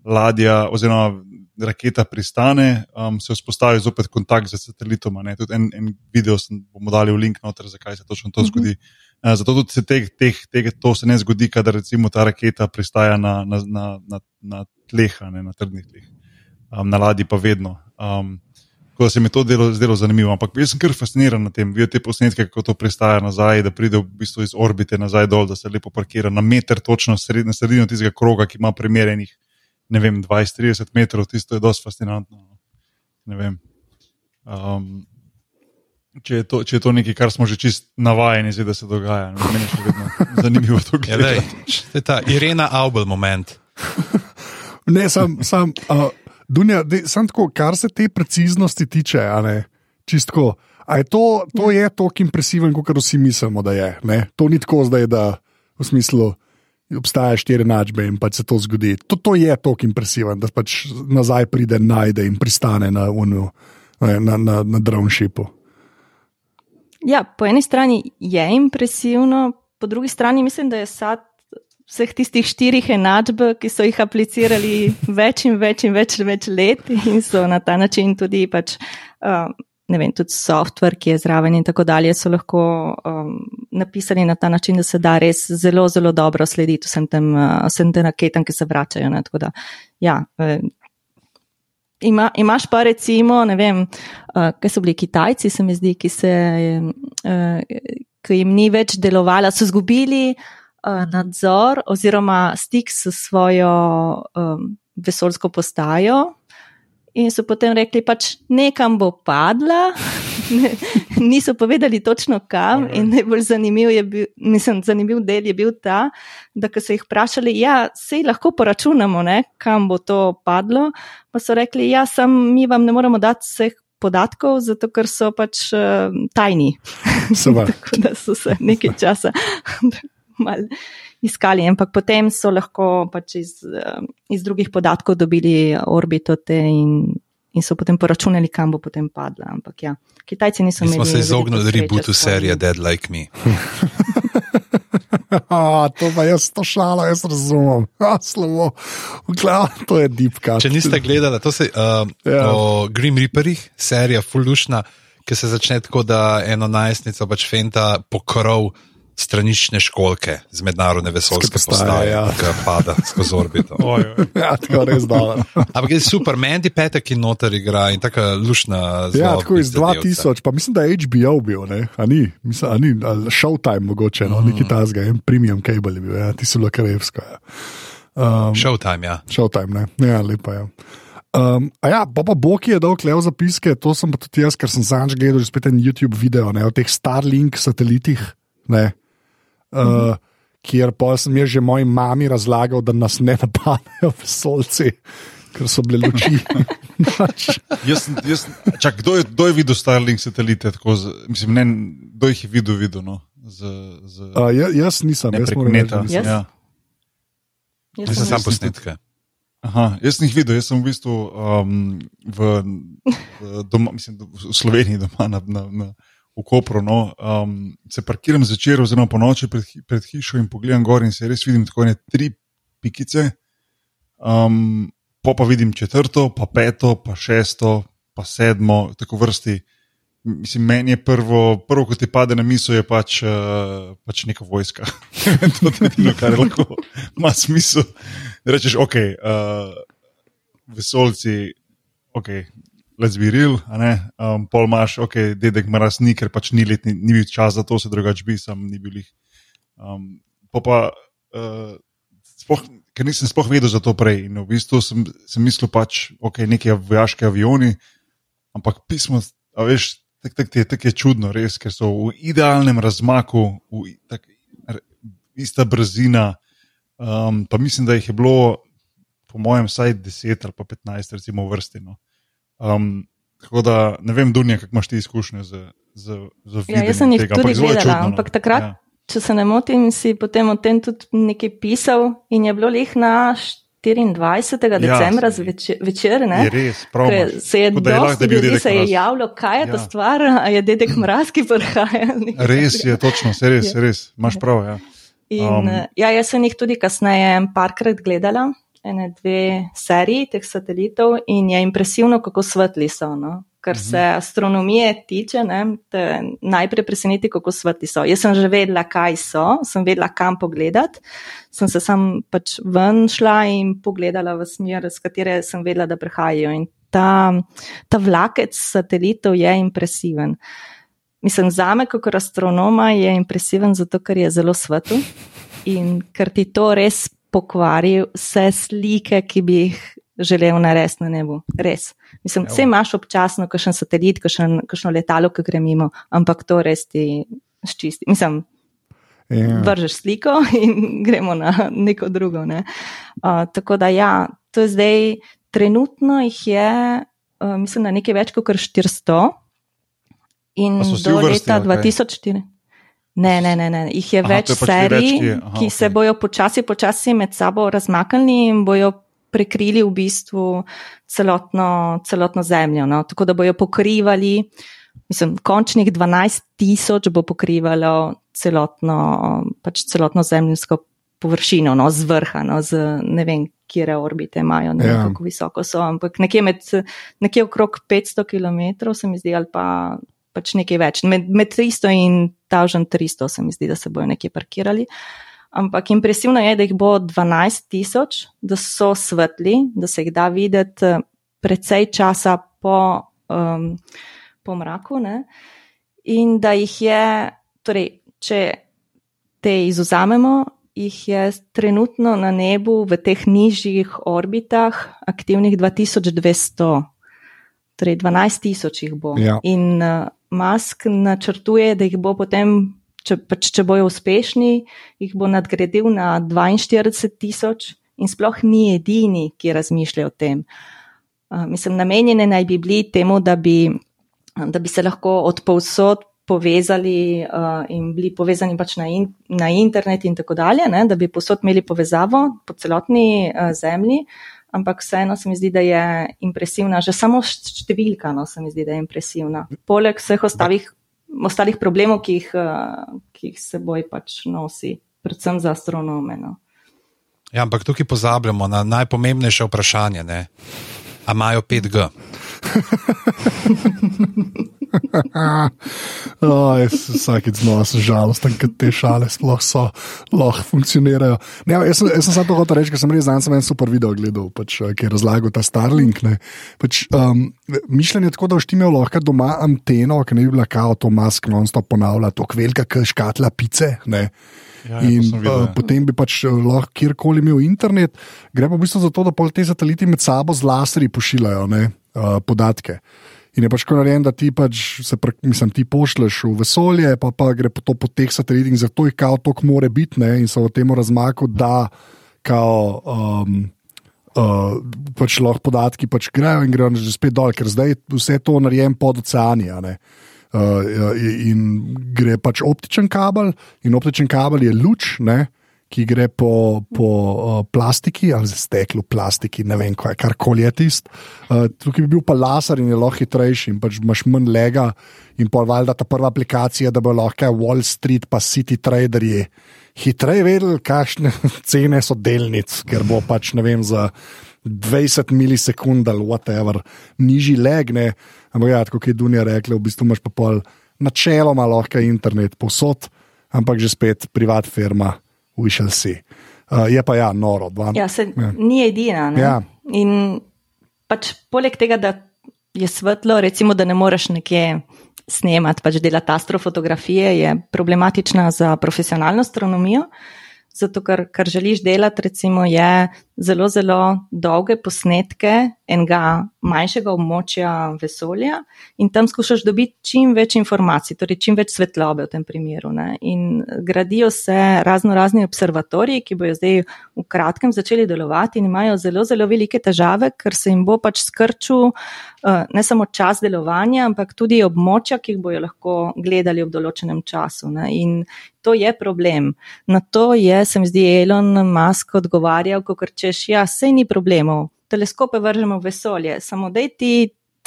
ladja oziroma raketa pristane, um, se vzpostavi zopet kontakt z satelitom. Tudi en, en video sem, bomo dali v link noter, zakaj se točno to zgodi. Uh, zato tudi se teh, teh, teh, to se ne zgodi, kadar recimo ta raketa pristaja na, na, na, na, na tleh, ne na trdnih tleh. Um, na ladji pa vedno. Um, Tako da se mi to delo, zdelo zanimivo. Ampak jaz sem kar fasciniran na tem. Vidite te posnetke, kako to pristaja nazaj, da pride v bistvu iz orbite nazaj dol, da se lepo parkira na meter, točno sred, na sredino tistega kroga, ki ima primerjenih, ne vem, 20-30 metrov. Tisto je dosti fascinantno. Ne vem. Um, če, je to, če je to nekaj, kar smo že čist navajeni, zdaj, da se dogaja. No, meni je še vedno zanimivo to Ja, dej, gledati. to je ta Irena Aubel moment. Ne, sam, sam, uh, Dunja, dej, sam tako, kar se te preciznosti tiče, ne, čistko. A je to, to je tako impresiven, kot vsi mislimo, da je. Ne? To ni tako zdaj, da v smislu obstaja štiri načbe in pač se to zgodi. To, to je tako impresiven, da pač nazaj pride, najde in pristane na, unu, ne, na, na, na dronšipu. Ja, po eni strani je impresivno, po drugi strani mislim, da je sad vseh tistih štirih enačb, ki so jih aplicirali več in več in več, več let in so na ta način tudi pač. Uh, Ne vem, tudi softver, ki je zraven, in tako dalje, so lahko um, napisani na ta način, da se da res zelo, zelo dobro slediti vsem tem, uh, vsem tem raketam, ki se vračajo. Ne, da, ja, eh, ima, imaš pa recimo, ne vem, uh, kaj so bili Kitajci, se mi zdi, ki, se, uh, ki jim ni več delovala, so izgubili uh, nadzor oziroma stik s svojo um, vesoljsko postajo. In so potem rekli, pač nekam bo padla, niso povedali točno kam. In najbolj zanimiv, bil, mislim, zanimiv del je bil ta, da so jih vprašali, ja, sej lahko poračunamo, ne, kam bo to padlo. Pa so rekli, ja, sam mi vam ne moremo dati vseh podatkov, zato ker so pač uh, tajni. Tako da so se nekaj časa mal iskali, ampak potem so lahko pač iz, iz drugih podatkov dobili orbito te in, in so potem poračunali, kam bo potem padla. Ampak ja, Kitajci niso imeli. Mi smo se izognili rebootu serije Dead Like Me. A, to pa jaz to šalo, jaz razumem. A, slovo, Glav, to je dipka. Če niste gledali, to se uh, ja. o Grim Reaperjih, serija Fullušna, ki se začne tako, da eno najstnico pač fenta pokrov stranične školke z mednarodne vesoljske postaje, ja. ki pada skozi orbito. ja, tako res dobro. Ampak je super, Mandy Petek in noter igra in tako lušna. Ja, tako iz 2000, pa mislim, da je HBO bil, ne? a ni, mislim, a ni, a Showtime mogoče, no, mm. neki tasga, en premium cable je bil, ja, ti so lokarevsko. Ja. Um, Showtime, ja. Showtime, ne, ja, lepa je. Ja. Um, a ja, pa, pa Boki je dal klev zapiske, to sem pa tudi jaz, ker sem zanj gledal že spet en YouTube video ne, o teh Starlink satelitih. Ne, Uh, kjer pa sem jaz že moji mami razlagal, da nas ne napadajo vesolci, ker so bile luči. jaz, jaz, čak, kdo, je, kdo je videl Starlink satelite? Z, mislim, ne, kdo jih je videl? videl no? z, z, uh, jaz, jaz nisem, ne, jaz preko neta. Jaz? Ja. Jaz Jaz sem sem sam posnetke. Aha, jaz sem jih videl, jaz sem v bistvu um, v, v, doma, mislim, v Sloveniji doma na. na, na v Kopru. No, um, se parkiram zvečer, oziroma po noči pred, pred hišo in pogledam gor in se res vidim tako ne tri pikice. Um, po pa vidim četrto, pa peto, pa šesto, pa sedmo, tako vrsti. Mislim, meni je prvo, prvo, ko ti pade na misel, je pač, uh, pač neka vojska. to je edino, kar lahko ima smisel. Rečeš, ok, uh, vesolci, ok, let's be real, um, pol imaš, ok, dedek mraz ni, ker pač ni letni, ni bil čas za to, se drugače bi sam ni bil jih. Um, pa pa, uh, spoh, ker nisem sploh vedel za to prej in v bistvu sem, sem mislil pač, ok, neki vojaški avioni, ampak pismo, a veš, tako tak, tak, tak je čudno, res, ker so v idealnem razmaku, v tak, ista brzina, um, pa mislim, da jih je bilo, po mojem, vsaj 10 ali pa 15, recimo, vrstino. Um, tako da ne vem, Dunja, kako imaš ti izkušnje z, z, z Ja, jaz sem jih tega, tudi ampak je gledala, čudno, no. ampak takrat, Ja. če se ne motim, si potem o tem tudi nekaj pisal in je bilo lih na 24. decembra saj. zvečer, večer, ne? Je res, prav. Se je da lahko, dosti da ljudi se je javljalo, kaj je ta Ja. stvar, a je dedek mraz, ki prihaja. Res je, točno, se res, Ja. res, imaš prav. Ja. In, Um, um, ja, jaz sem jih tudi kasneje parkrat gledala, ene dve seriji teh satelitov in je impresivno, kako svetli so. No? Kar Mhm. se astronomije tiče, ne, te najprej preseneti, kako svetli so. Jaz sem že vedela, kaj so, sem vedela, kam pogledati, sem se sam pač ven šla in pogledala v smer, z katere sem vedela, da prihajajo. In ta, ta vlakec satelitov je impresiven. Mislim, za me, kot astronoma, je impresiven zato, ker je zelo svetl in ker ti to res pokvari vse slike, ki bi jih želel narediti na nebu. Res. Mislim, vse imaš občasno, kakšen satelit, kakšno letalo, ki gre mimo, ampak to res ti ščisti. Mislim, Ja. vržeš sliko in gremo na neko drugo. Ne? Uh, tako da, ja, to je zdaj, trenutno jih je, uh, mislim, na nekaj več kot 400. In do vrsti, leta kaj? 2004. Ne, ne, ne, ne. Jih je Aha, več je pač serij, več, ki je- aha, ki se okej. bojo počasi, počasi med sabo razmaknili in bojo prekrili v bistvu celotno, celotno zemljo. No? Tako da bojo pokrivali, mislim, končnih 12 tisoč bo pokrivalo celotno, pač celotno zemljsko površino, no, z vrha, no, z ne vem, kje orbite imajo, ne vem, Ja. kako visoko so, ampak nekje, med, nekje okrog 500 km se mi zdi, ali pa pač nekaj več. Med, med 300 in 1300 se mi zdi, da se bojo nekje parkirali. Ampak impresivno je, da jih bo 12 tisoč, da so svetli, da se jih da videti eh, precej časa po, um, po mraku. Ne? In da jih je, torej, če te izuzamemo, jih je trenutno na nebu v teh nižjih orbitah aktivnih 2200. Torej, 12 tisoč jih bo. Ja. In uh, Musk načrtuje, da jih bo potem, če, pač, če bojo uspešni, jih bo nadgradil na 42 tisoč in sploh ni edini, ki razmišlja o tem. Uh, mislim, namenjene naj bi bili temu, da bi, da bi se lahko od povsod povezali uh, in bili povezani pač na, in, na internet in tako dalje, ne, da bi posod imeli povezavo po celotni uh, zemlji. Ampak vseeno se mi zdi, da je impresivna, že samo št- številka, no, se mi zdi, da je impresivna. Poleg vseh ostalih, ostalih problemov, ki jih, uh, ki jih seboj pač nosi, predvsem za astronome. No. Ja, ampak tukaj pozabljamo na najpomembnejše vprašanje. Ne? A imajo 5G? Oh, jaz vsakeč znova sem žalosten, ker te šale sploh so, lahko funkcionirajo. Ne, jaz, sem, jaz sem samo to hotel reči, ker sem res danes en super video gledal, pač, eh, ki je razlagal ta Starlink. ne. Pač, um, mišljenje je tako, da boš ti imel lahko doma anteno, ki ne bi bila kao to mask non-stop ponavlja, to velika škatla pice. Ne. Ja, ja, In videl, uh, potem bi pač eh, lahko kjerkoli imel internet, gre pa v bistvu za to, da pol te sateliti med sabo z laserji pošiljajo ne, uh, podatke. In je pač tako narejen, da ti pač se mislim, ti pošleš v vesolje, pa, pa gre po to po teh satelitih, zato jih kao tok more biti, ne, in so v tem razmaku, da kao. Um, Uh, pač lahko podatki pač grejo in grejo že spet dol, ker zdaj je vse to narejeno pod oceani. ne. Uh, in gre pač optičen kabel, in optičen kabel je luč, ne, ki gre po, po uh, plastiki ali steklu, plastiki, ne vem, kaj, karkoli je tisto. Uh, tukaj bi bil pa laser in je lahko hitrejši, in pač imaš manj lega. In pa valjda ta prva aplikacija, da bo lahko Wall Street pa City Traderji hitreje vedeli, kakšne cene so delnic, ker bo pač ne vem za. 20 milisekund ali whatever, nižji legne. Ampak, ja, kot je Dunja rekla, v bistvu imaš pa pol načeloma lahko internet posod, ampak že spet privat firma, we shall see. Uh, je pa ja, noro. Dva, Ja, se Ja. ni edina. Ne? Ja. In pač poleg tega, da je svetlo, recimo, da ne moreš nekje snemati, pač delati astrofotografije, je problematična za profesionalno astronomijo. Zato, ker kar želiš delati, recimo, je zelo, zelo dolge posnetke enega manjšega območja vesolja in tam skušaš dobiti čim več informacij, torej čim več svetlobe v tem primeru. Ne? In gradijo se razno razni observatoriji, ki bojo zdaj v kratkem začeli delovati in imajo zelo, zelo velike težave, ker se jim bo pač skrčil uh, ne samo čas delovanja, ampak tudi območja, ki jih bojo lahko gledali ob določenem času. Ne? In to je problem. Na to je, se mi zdi, Elon Musk odgovarjal, kot češ, ja, sej ni problemov. Teleskope vržemo v vesolje, samo dej ti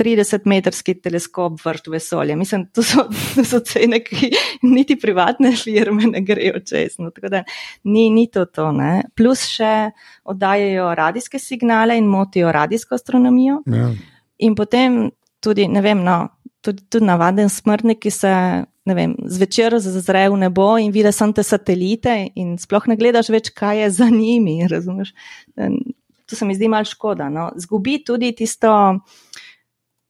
30-metrski teleskop vršt v vesolje. Mislim, to so, to so cene, ki niti privatne firme ne grejo čez. No, tako da ni, ni to to. Ne. Plus še oddajajo radijske signale in motijo radijsko astronomijo. Ja. In potem tudi, ne vem, no, tudi, tudi navaden smrtnik, ki se vem, zvečer zazre v nebo in vidi samo te satelite, in sploh ne gledaš več, kaj je za njimi. Razumeš? To se mi zdi malo škoda. No. Zgubi tudi tisto,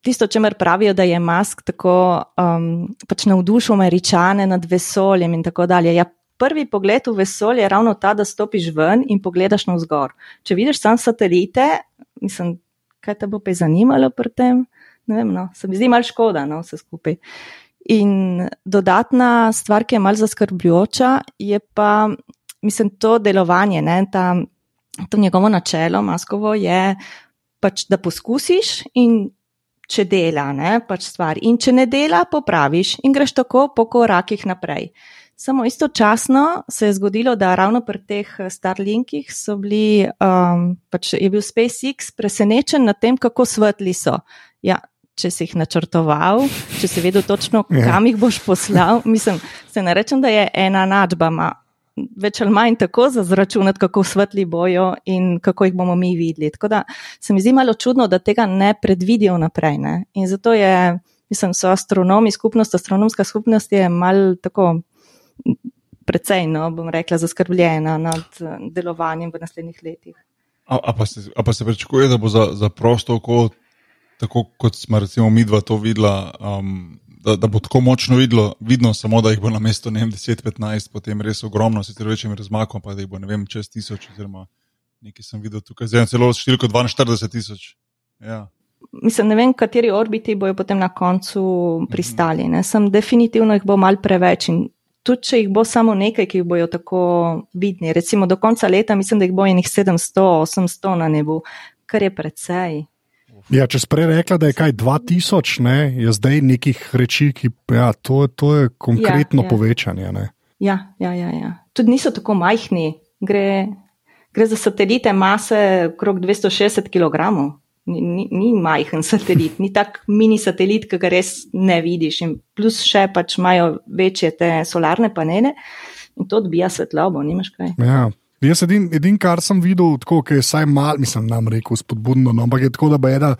tisto, čemer pravijo, da je Musk tako um, pač navdušil američane nad vesoljem in tako dalje. Ja, prvi pogled v vesolje je ravno ta, da stopiš ven in pogledaš navzgor. Če vidiš sam satelite, mislim, kaj te bo pa zanimalo pri tem. Ne vem, no, se mi zdi malo škoda, no, vse skupaj. In dodatna stvar, ki je malce zaskrbljujoča, je pa, mislim, to delovanje, ne, ta, to njegovo načelo, maskovo, je pač, da poskusiš in če dela, ne, pač stvar. In če ne dela, popraviš in greš tako po korakih naprej. Samo istočasno se je zgodilo, da ravno pri teh Starlinkih so bili, um, pač je bil SpaceX presenečen nad tem, kako svetli so. Ja, če si jih načrtoval, če si vedel točno, kam jih boš poslal. Mislim, se ne rečem, da je ena načba, več ali manj tako za zračunati, kako svetli bojo in kako jih bomo mi videli. Tako da se mi zdi malo čudno, da tega ne predvidijo naprej. Ne? In zato je, mislim, so astronomi, skupnost, astronomska skupnost je mal tako. Predvsej, no, bom rekla, zaskrbljena nad delovanjem v naslednjih letih. A, a, pa, se, a pa se pričakuje, da bo za, za prosto oko, tako kot smo recimo mi dva to videla, um, da, da bo tako močno vidlo, vidno, samo da jih bo na mesto 10-15, potem res ogromno, sicer večjim razmakom, pa da jih bo ne vem, čez tisoč, oziroma nekaj sem videl tukaj, zdaj celo številko 42 tisoč. Ja. Mislim, ne vem, kateri orbiti bojo potem na koncu pristali. Ne? Sem definitivno jih bo mal preveč in tudi, če jih bo samo nekaj, ki jih bojo tako vidni, recimo do konca leta, mislim, da jih bo enih 700-800 na nebu, kar je precej. Ja, če si prej rekla, da je kaj 2000, ne, je zdaj nekih reči, ki ja, to, to je konkretno ja, ja. povečanje. Ne. Ja, ja, ja, ja. Tudi niso tako majhni. Gre, gre za satelite mase okrog 260 kg. Ni, ni, ni majhen satelit, ni tak mini satelit, ki ga res ne vidiš. In plus še pač imajo večje te solarne panele in to odbija svetlobo, nimaš kaj. Ja, Jaz edin, edin, kar sem videl, tako je vsaj malo, mislim, nam rekel spodbudno, no, ampak je tako, da bo ena,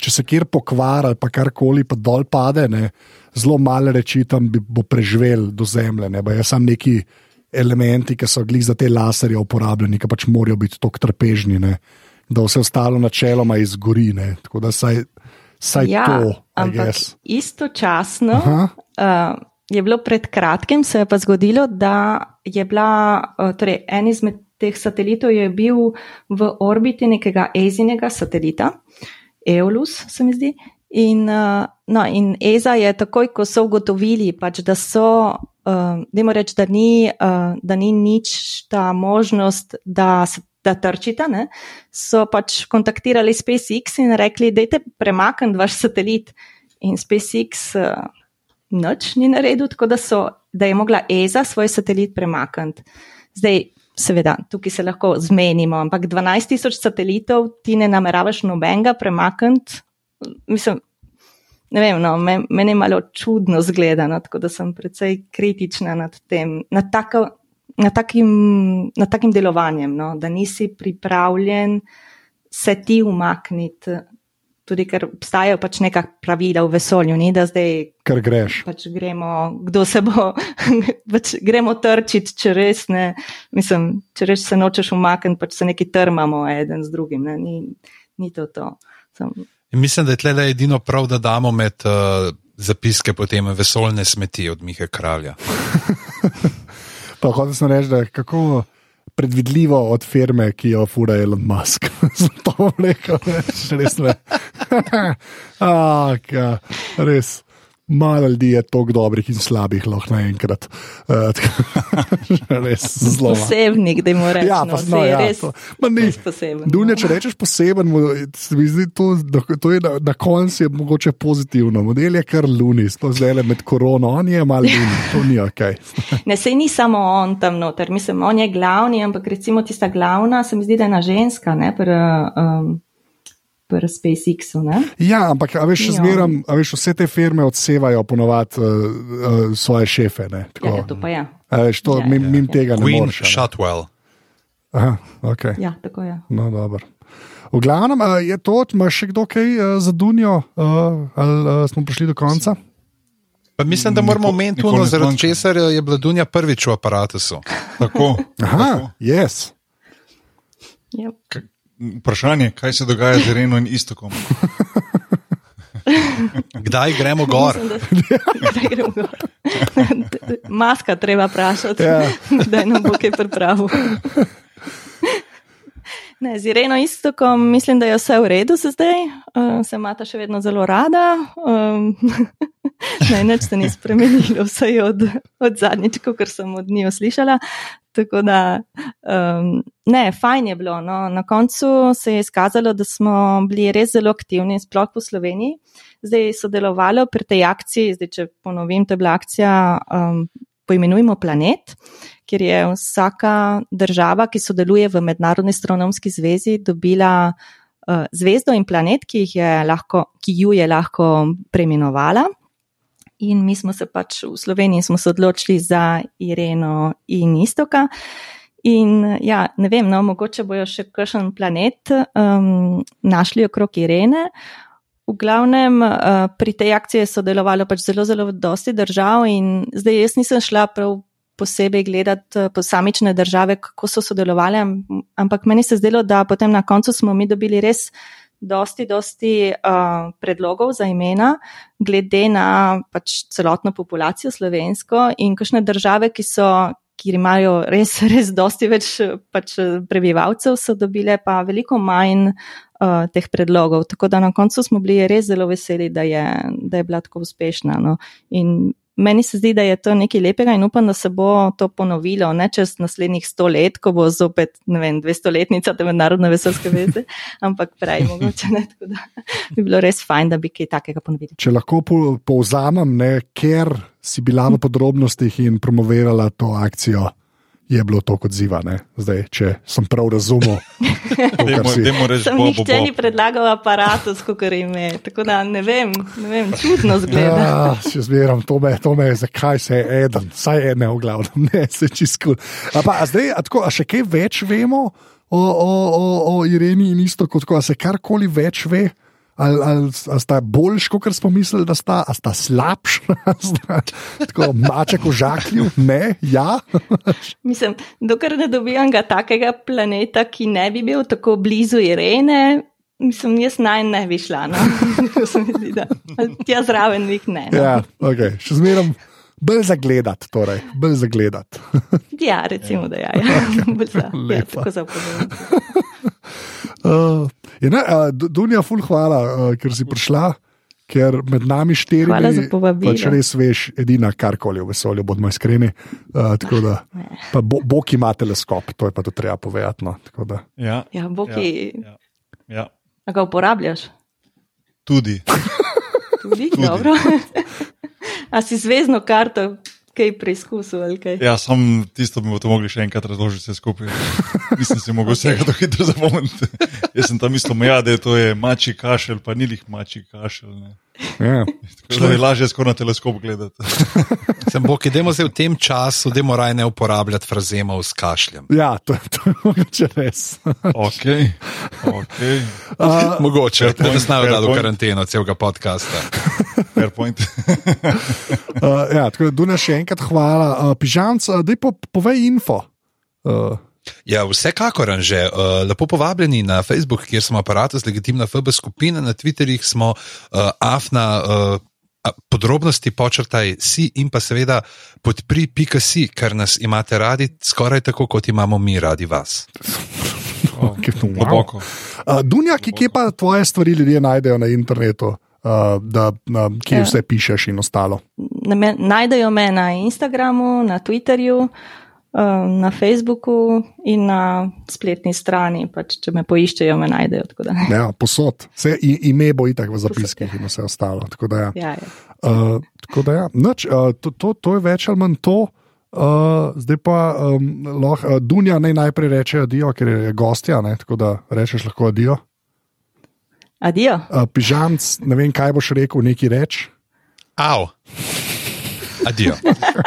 če se kjer pokvari ali karkoli, pa dol pade, ne, zelo malo reči tam bi, bo preživel do zemlje. Ne, jaz sem neki elementi, ki so glih za te laserje uporabljeni, ki pač morajo biti tako trpežni, ne, da vse ostalo načeloma izgori. Ne, tako da saj, saj ja, to, ampak istočasno. Uh, je bilo pred kratkim, se je pa zgodilo, da je bila, eh, torej en izmed teh satelitov je bil v orbiti nekega ezinega satelita, Eolus, se mi zdi. In, eh, no, in EZA je takoj, ko so ugotovili, pač, da so, uh, reč, da, ni, da ni nič ta možnost, da se da trčita, ne, so pač kontaktirali SpaceX in rekli, da je premaknjen vaš satelit. In SpaceX uh, nič ni naredil, tako da, so, da je mogla EZA svoj satelit premakniti. Zdaj, seveda, tukaj se lahko zmenimo, ampak 12 tisoč satelitov ti ne nameravaš nobenega premakniti. Mislim, ne vem, no, meni je malo čudno zgledano, tako da sem precej kritična nad tem, nad, tako, nad, takim, nad takim delovanjem, no, da nisi pripravljen se ti umakniti tudi ker obstajajo pač neka pravila v vesolju, ni da zdaj. Ker greš. Pač gremo, kdo se bo, pač gremo trčiti, če res ne, mislim, če res se nočeš umakniti, pač se neki trmamo eden z drugim, ne, ni, ni to to. Sem... Mislim, da je tle edino prav, da damo med uh, zapiske potem vesoljne smeti od Mihe Kralja. pa hočem sem reči, da kako predvidljivo od firme, ki jo fura Elon Musk. Zato bom rekel, je res ne. ah, ja, res. Malo ljudi je tako dobrih in slabih, lahko naenkrat. Uh, res zelo. Posebnik, da moraš reči. Ja, pa, no, ja, res, to, ni, res poseben. Dunja, no. če rečeš poseben, se mi zdi, to, to je na, na koncu je mogoče pozitivno. Model je kar luni, sploh zdaj le med korono, on je malo luni, to ni ok. ne, sej ni samo on tam noter, mislim, on je glavni, ampak recimo tista glavna, se mi zdi, da je ena ženska, ne, pr, um, pri SpaceX-u. Ja, ampak veš, zmeram, veš, vse te firme odsevajo ponovadi uh, uh, svoje šefe. Ja, to pa je. Ja. Veš, to, ja, mim, ja, mim ja. tega Queen ne moreš. Queen Shotwell. Aha, okay. Ja, tako je. No, dobro. V glavnem, je to, imaš še kdo kaj za Dunijo, ali smo prišli do konca? Pa mislim, da moramo omeniti tudi, zaradi česar je bila Dunja prvič v aparatu. Tako. Aha, yes. Yep. Vprašanje, kaj se dogaja z Reno in Istokom? Kdaj gremo gor? Kdaj gremo gor? Maska treba vprašati, ja. da je nam bo kaj pripravil. Ne, z Ireno Istokom mislim, da je vse v redu za zdaj. Uh, se imata še vedno zelo rada. Um, ne, nič se ni spremenilo, vse od, od zadnjič, ko sem od nje slišala. Tako da, um, ne, fajn je bilo. No. Na koncu se je izkazalo, da smo bili res zelo aktivni, sploh po Sloveniji. Zdaj sodelovalo pri tej akciji, zdaj če ponovim, to je bila akcija, um, poimenujemo Planet kjer je vsaka država, ki sodeluje v Mednarodni astronomski zvezi, dobila uh, zvezdo in planet, ki, lahko, ki ju je lahko preimenovala. In mi smo se pač v Sloveniji odločili za Ireno in Istoka. In ja, ne vem, no, mogoče bojo še kakšen planet um, našli okrog Irene. V glavnem, uh, pri tej akciji je sodelovalo pač zelo, zelo dosti držav, in zdaj jaz nisem šla prav posebej gledati eh, posamične države, kako so sodelovali, ampak meni se zdelo, da potem na koncu smo mi dobili res dosti, dosti uh, predlogov za imena, glede na pač celotno populacijo slovensko in kakšne države, ki so. Ki imajo res, res dosti več pač, prebivalcev, so dobile pa veliko manj uh, teh predlogov. Tako da na koncu smo bili res zelo veseli, da je, da je bila tako uspešna. No. In Meni se zdi, da je to nekaj lepega in upam, da se bo to ponovilo, ne čez naslednjih sto let, ko bo zopet, ne vem, dvestoletnica te mednarodne vesolske veze, ampak prej mogoče ne. Tako da bi bilo res fajn, da bi kaj takega ponovili. Če lahko povzamem, ne, ker si bila v podrobnostih in promovirala to akcijo je bilo to kot ziva. Zdaj, če sem prav razumel, kako se je zgodilo. Nihče ni predlagal aparatu, kot je ime. Tako da ne vem, ne vem čudno zgleda. Ja, se zmeram, to me, to me, zakaj se je eden, saj ene v glavnem, ne se čisto. A, a zdaj, a tako, a še kaj več vemo o, o, o, o Ireni in isto, kot ko se karkoli več ve ali, ali, ali sta boljši, kot smo mislili, da sta, ali sta slabši, tako maček v žaklju, ne, ja. Mislim, dokler ne dobivam ga takega planeta, ki ne bi bil tako blizu Irene. Mislim, jaz naj ne bi šla, no. zdi, da tja zraven jih ne. No. Ja, okay. Še zmeraj bolj zagledati, torej, bolj zagledati. ja, recimo, da ja, ja. bolj za, ja, tako za upozoriti. Uh, uh, Dunja, ful, hvala, uh, ker si prišla, ker med nami štiri ljudi. Pač res veš, edina karkoli v vesolju, bodimo iskreni. Uh, da, pa bo, Bog ima teleskop, to je pa to treba povedati. No, ja, ja, Bog je. Ja, ja. A ga uporabljaš? Tudi. Tudi, Tudi. dobro. A si zvezdno karto kaj preizkusil. Ja, sam tisto bi to mogli še enkrat razložiti vse skupaj. Nisem si mogel vsega okay. tako hitro zapomniti. Jaz sem tam mislil, ja, da je to je mači kašelj, pa ni jih mači kašelj. Ja. Šlo je lažje skoraj na teleskop gledati. Sem bo, ki demo zdaj v tem času, demo raje ne uporabljati frazemov s kašljem. Ja, to je mogoče res. ok, ok. Uh, mogoče, da ne znajo dati v karanteno celega podcasta. Fair point. uh, ja, tako da Duna še enkrat hvala. Uh, Pižanc, uh, daj po, povej info. Uh. Ja, vsekakor, že uh, lepo povabljeni na Facebook, kjer smo aparatus, legitimna FB skupina, na Twitterjih smo uh, afna. Uh, Podrobnosti počrtaj si in pa seveda podpri pika si, ker nas imate radi, skoraj tako, kot imamo mi radi vas. Globoko. Uh, Dunja, kje pa tvoje stvari ljudje najdejo na internetu, uh, da uh, kje ja. vse pišeš in ostalo? Najdejo me na Instagramu, na Twitterju. Um, na Facebooku in na spletni strani. Pač, če me poiščejo, me najdejo. Ja, posod, vse ime bo itak v zapiskih ja. in vse ostalo. Tako da, ja. Ja, ja. Uh, tako da ja. Noč, uh, to, to, to je več ali manj to. Uh, zdaj pa um, lahko uh, Dunja naj najprej reče adijo, ker je gostja, ne? tako da rečeš lahko adijo. Adijo. Uh, pižamc, ne vem, kaj boš rekel, neki reč. Av. Adijo.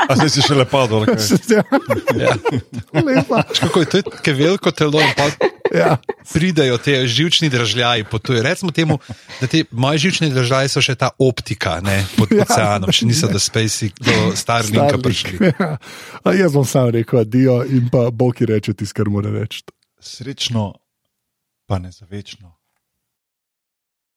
A zdaj si še lepo dol. ja. Kako je to, ki je veliko telo in pa ja. pridajo te živčni državljani. Recimo temu, da ti moji živčni državljani so še ta optika ne, pod ja. oceanom, še niso do Spacey, do Starlinka prišli. Ja. Jaz bom sam rekel adijo in pa Bog ki reče tisto, kar mora reči. Srečno, pa ne za večno.